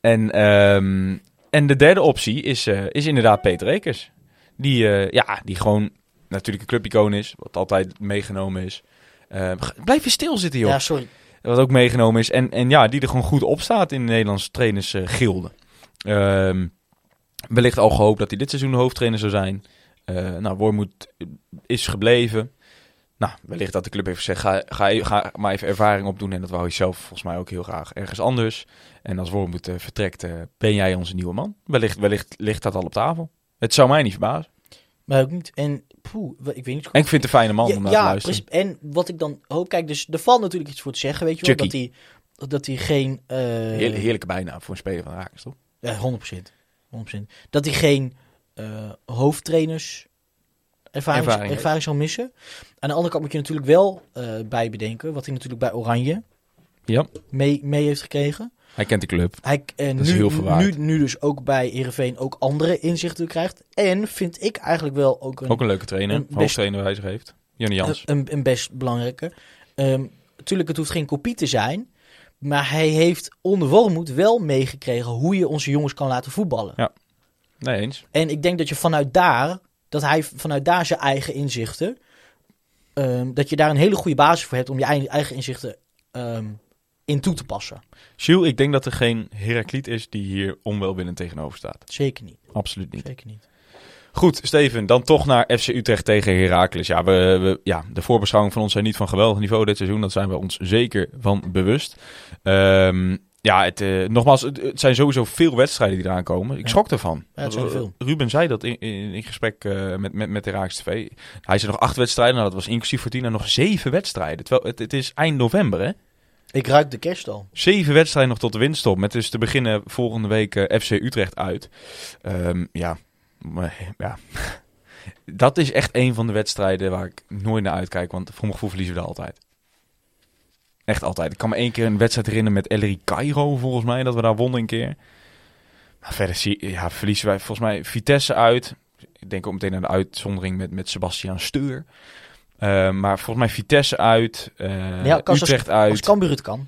En, ehm, en de derde optie is, eh, is inderdaad Peter Ekers. Die, eh, ja, die gewoon natuurlijk een clubicoon is, wat altijd meegenomen is. Eh, blijf je stilzitten, joh. Ja, sorry. Wat ook meegenomen is. En, en ja, die er gewoon goed op staat in de Nederlandse trainersgilde. Ehm wellicht al gehoopt dat hij dit seizoen de hoofdtrainer zou zijn. Eh nou, Wormoed is gebleven. Nou, wellicht dat de club heeft gezegd, ga, ga, ga maar even ervaring opdoen. En dat wou hij zelf volgens mij ook heel graag ergens anders. En als Wormoed eh, vertrekt, eh, ben jij onze nieuwe man. Wellicht, wellicht ligt dat al op tafel. Het zou mij niet verbazen. Maar ook niet. En poeh, ik weet niet. En ik vind het een fijne man ja, om naar ja, te luisteren. precies. En wat ik dan hoop, kijk, dus er valt natuurlijk iets voor te zeggen, weet je wel. Dat hij, dat hij geen... eh Heer- heerlijke bijnaam voor een speler van Rakers, toch? Ja, 100%. 100%. Dat hij geen hoofdtrainers ervaring, Ervaring ervaring, zal missen. Aan de andere kant moet je natuurlijk wel eh bij bedenken, wat hij natuurlijk bij Oranje Ja. mee, mee heeft gekregen. Hij kent de club. Hij eh, Dat is nu, heel nu, nu dus ook bij Heerenveen ook andere inzichten krijgt. En vind ik eigenlijk wel ook een, Ook een leuke trainer. een best- Hoofdtrainer bij zich heeft. Janne Jans. een, een best belangrijke. Ehm natuurlijk, het hoeft geen kopie te zijn. Maar hij heeft onder Wormoed wel meegekregen hoe je onze jongens kan laten voetballen. Nee eens. En ik denk dat je vanuit daar, dat hij vanuit daar zijn eigen inzichten, ehm, dat je daar een hele goede basis voor hebt om je eigen, inzichten ehm, in toe te passen. Jules, ik denk dat er geen Herakliet is die hier onwelwillend tegenover staat. Zeker niet. Absoluut niet. Zeker niet. Goed, Steven, dan toch naar FC Utrecht tegen Heracles. Ja, we, we- ja, de voorbeschouwingen van ons zijn niet van geweldig niveau dit seizoen. Dat zijn we ons zeker van bewust. Ehm, ja, het, eh, nogmaals, het, het zijn sowieso veel wedstrijden die eraan komen. Ik Ja. schrok ervan. Ja, het zijn er veel. Ruben zei dat in, in, in gesprek eh, met, met, met Heracles TV. Hij zei nog acht wedstrijden. Nou, dat was inclusief Fortuna nog zeven wedstrijden. Terwijl het, het is eind november, hè? Ik ruik de kerst al. Zeven wedstrijden nog tot de winststop. Met dus te beginnen volgende week eh, FC Utrecht uit. Ehm, ja, maar, ja. dat is echt een van de wedstrijden waar ik nooit naar uitkijk. Want voor mijn gevoel verliezen we er altijd. Echt altijd. Ik kan me één keer een wedstrijd herinneren met Ellery Cairo, volgens mij. Dat we daar wonnen een keer. Maar verder zie, ja, verliezen wij volgens mij Vitesse uit. Ik denk ook meteen aan de uitzondering met, met Sebastian Steur. Ehm, maar volgens mij Vitesse uit. eh, Ja, als- Utrecht Als uit. Cambuur het kan.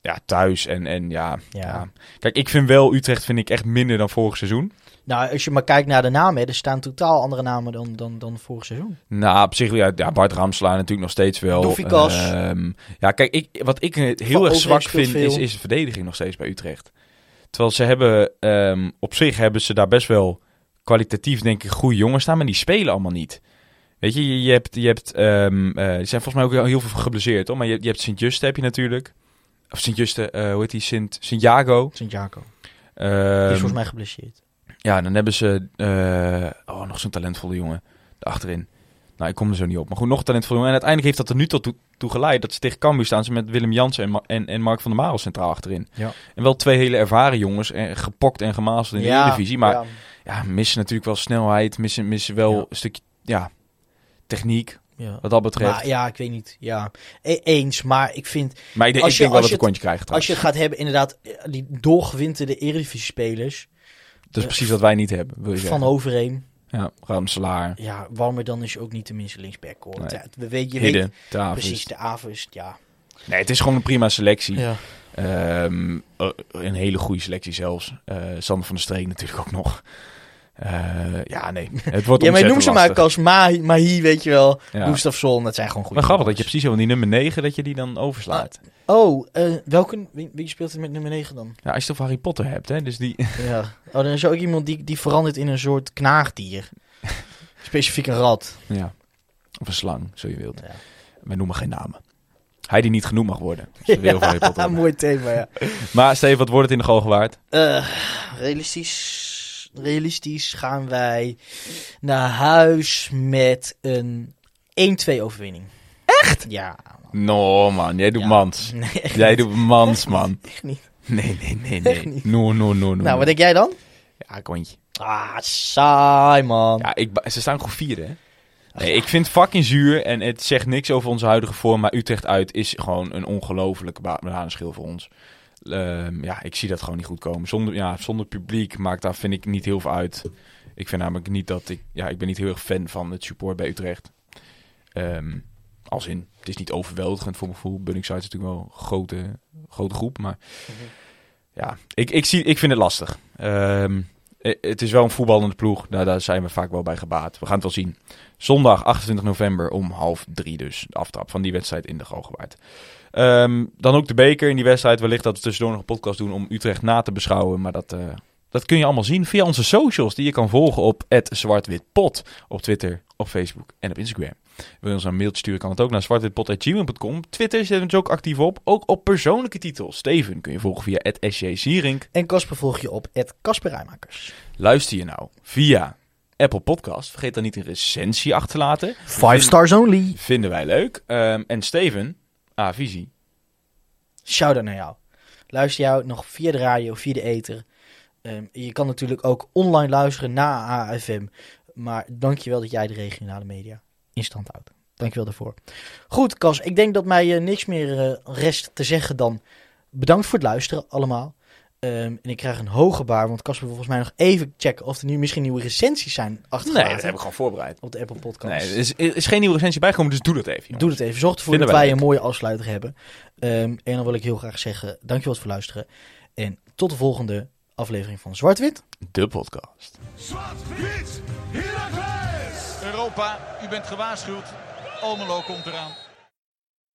Ja, thuis. En, en ja, Ja. ja. Kijk, ik vind wel Utrecht vind ik echt minder dan vorig seizoen. Nou, als je maar kijkt naar de namen, er staan totaal andere namen dan, dan, dan vorig seizoen. Nou, op zich, ja, ja Bart Ramselaar natuurlijk nog steeds wel. Doefikas. Ehm, ja, kijk, ik, wat ik heel Van erg zwak vind, is, veel. is de verdediging nog steeds bij Utrecht. Terwijl ze hebben, ehm, op zich hebben ze daar best wel kwalitatief, denk ik, goede jongens staan, maar die spelen allemaal niet. Weet je, je, hebt, je hebt eh, er zijn volgens mij ook heel, heel veel geblesseerd, hoor. Maar je, je hebt Sint-Juste heb je natuurlijk. Of Sint-Juste, eh, hoe heet die? Sint- Sint-Jago. Sint-Jaco. Ehm, Die is volgens mij geblesseerd. Ja, dan hebben ze eh, oh, nog zo'n talentvolle jongen achterin. Nou, ik kom er zo niet op. Maar goed, nog talentvolle jongen. En uiteindelijk heeft dat er nu tot toe, toe geleid dat ze tegen Cambuur staan. Ze met Willem Jansen en, Ma- en, en Mark van der Marel centraal achterin. Ja. En wel twee hele ervaren jongens. En gepokt en gemazeld in de Eredivisie. Maar ja. ja, missen natuurlijk wel snelheid. Missen, missen wel Ja. een stukje ja, techniek. ja. Wat dat betreft. Maar ja, ik weet niet. Ja, E- eens. Maar ik vind, maar ik, denk- als ik je- denk wel dat het kontje krijgt. als je gaat hebben inderdaad, eh, die doorgewinterde Eredivisie-spelers Dat is precies wat wij niet hebben. Wil je van zeggen. Overeem. Ja, Ramselaar. Ja, Warmer dan is je ook niet de minste linksback hoor. Nee. Ja, we weet, je weet. Tafels. precies, de Avers, ja. Nee, het is gewoon een prima selectie. ja. Ehm, eh, een hele goede selectie zelfs. Eh Sander van der Streek natuurlijk ook nog. Eh, ja, nee. Het wordt Ja, maar noem ze maar als Mahi, Mahi, weet je wel. Ja. Gustafsson, dat zijn gewoon goede Maar grappig dat je precies zo die nummer 9, dat je die dan overslaat. Oh, eh, welke, wie, wie speelt er met nummer 9 dan? Ja, als je het over Harry Potter hebt, hè. Dus die... Ja. Oh, dan is er ook iemand die, die verandert in een soort knaagdier. Specifiek een rat. ja. Of een slang, zo je wilt. Ja. Wij noemen geen namen. Hij die niet genoemd mag worden. We over Potter hebben. mooi thema, ja. Maar Steven, wat wordt het in de Galgenwaard? Eh, realistisch realistisch gaan wij naar huis met een 1-2 overwinning. Echt? Ja. No man, jij doet Ja. mans. Nee, echt Jij niet. doet mans man. Echt niet. Nee, nee, nee, Echt nee. niet. No, no, no, no. Nou, wat denk jij dan? Ja, kontje. Ah, saai man. Ja, ik, ze staan gewoon vier, hè? Nee, ik vind het fucking zuur en het zegt niks over onze huidige vorm. Maar Utrecht uit is gewoon een ongelofelijke ba- bananenschil voor ons. Ehm, ja, ik zie dat gewoon niet goed komen. Zonder, ja, zonder publiek maakt daar, vind ik, niet heel veel uit. Ik vind namelijk niet dat ik... Ja, ik ben niet heel erg fan van het support bij Utrecht. Ehm, als in, het is niet overweldigend voor mijn gevoel. Bunningside is natuurlijk wel een grote, grote groep, maar... Ja, ik, ik, zie, ik vind het lastig. Ehm, eh, het is wel een voetballende ploeg. Nou, daar zijn we vaak wel bij gebaat. We gaan het wel zien. Zondag 28 november om half drie dus. De aftrap van die wedstrijd in de Galgenwaard. Ehm, dan ook de beker in die wedstrijd. Wellicht dat we tussendoor nog een podcast doen om Utrecht na te beschouwen. Maar dat, eh, dat kun je allemaal zien via onze socials. Die je kan volgen op zwartwitpot. Op Twitter, op Facebook en op Instagram. Wil je ons een mailtje sturen, kan het ook naar zwartwitpot.gmail.com. Twitter zit ons ook actief op. Ook op persoonlijke titels. Steven kun je volgen via @sjsierink. En Casper volg je op Casper. Luister je nou via Apple Podcast, vergeet dan niet een recensie achter te laten. Five stars only. Vinden wij leuk. Ehm, en Steven, A-visie. Shout-out naar jou. Luister jou nog via de radio, via de ether. Ehm, je kan natuurlijk ook online luisteren na AFM. Maar dankjewel dat jij de regionale media in stand houdt. Dankjewel daarvoor. Goed, Cas. Ik denk dat mij eh, niks meer eh, rest te zeggen dan bedankt voor het luisteren allemaal. Ehm, en ik krijg een hoge baar, want Casper wil volgens mij nog even checken of er nu misschien nieuwe recensies zijn Nee, achtergelaten dat hebben we gewoon voorbereid. op de Apple Podcast. Nee, er is, er is geen nieuwe recensie bijgekomen, dus doe dat even. jongens. Doe het even. Zorg ervoor Vinden dat wij wij een mooie afsluiter hebben. Ehm, en dan wil ik heel graag zeggen, dankjewel voor het luisteren. En tot de volgende aflevering van Zwart-Wit. De podcast. Zwart-wit! Europa, u bent gewaarschuwd. Almelo komt eraan.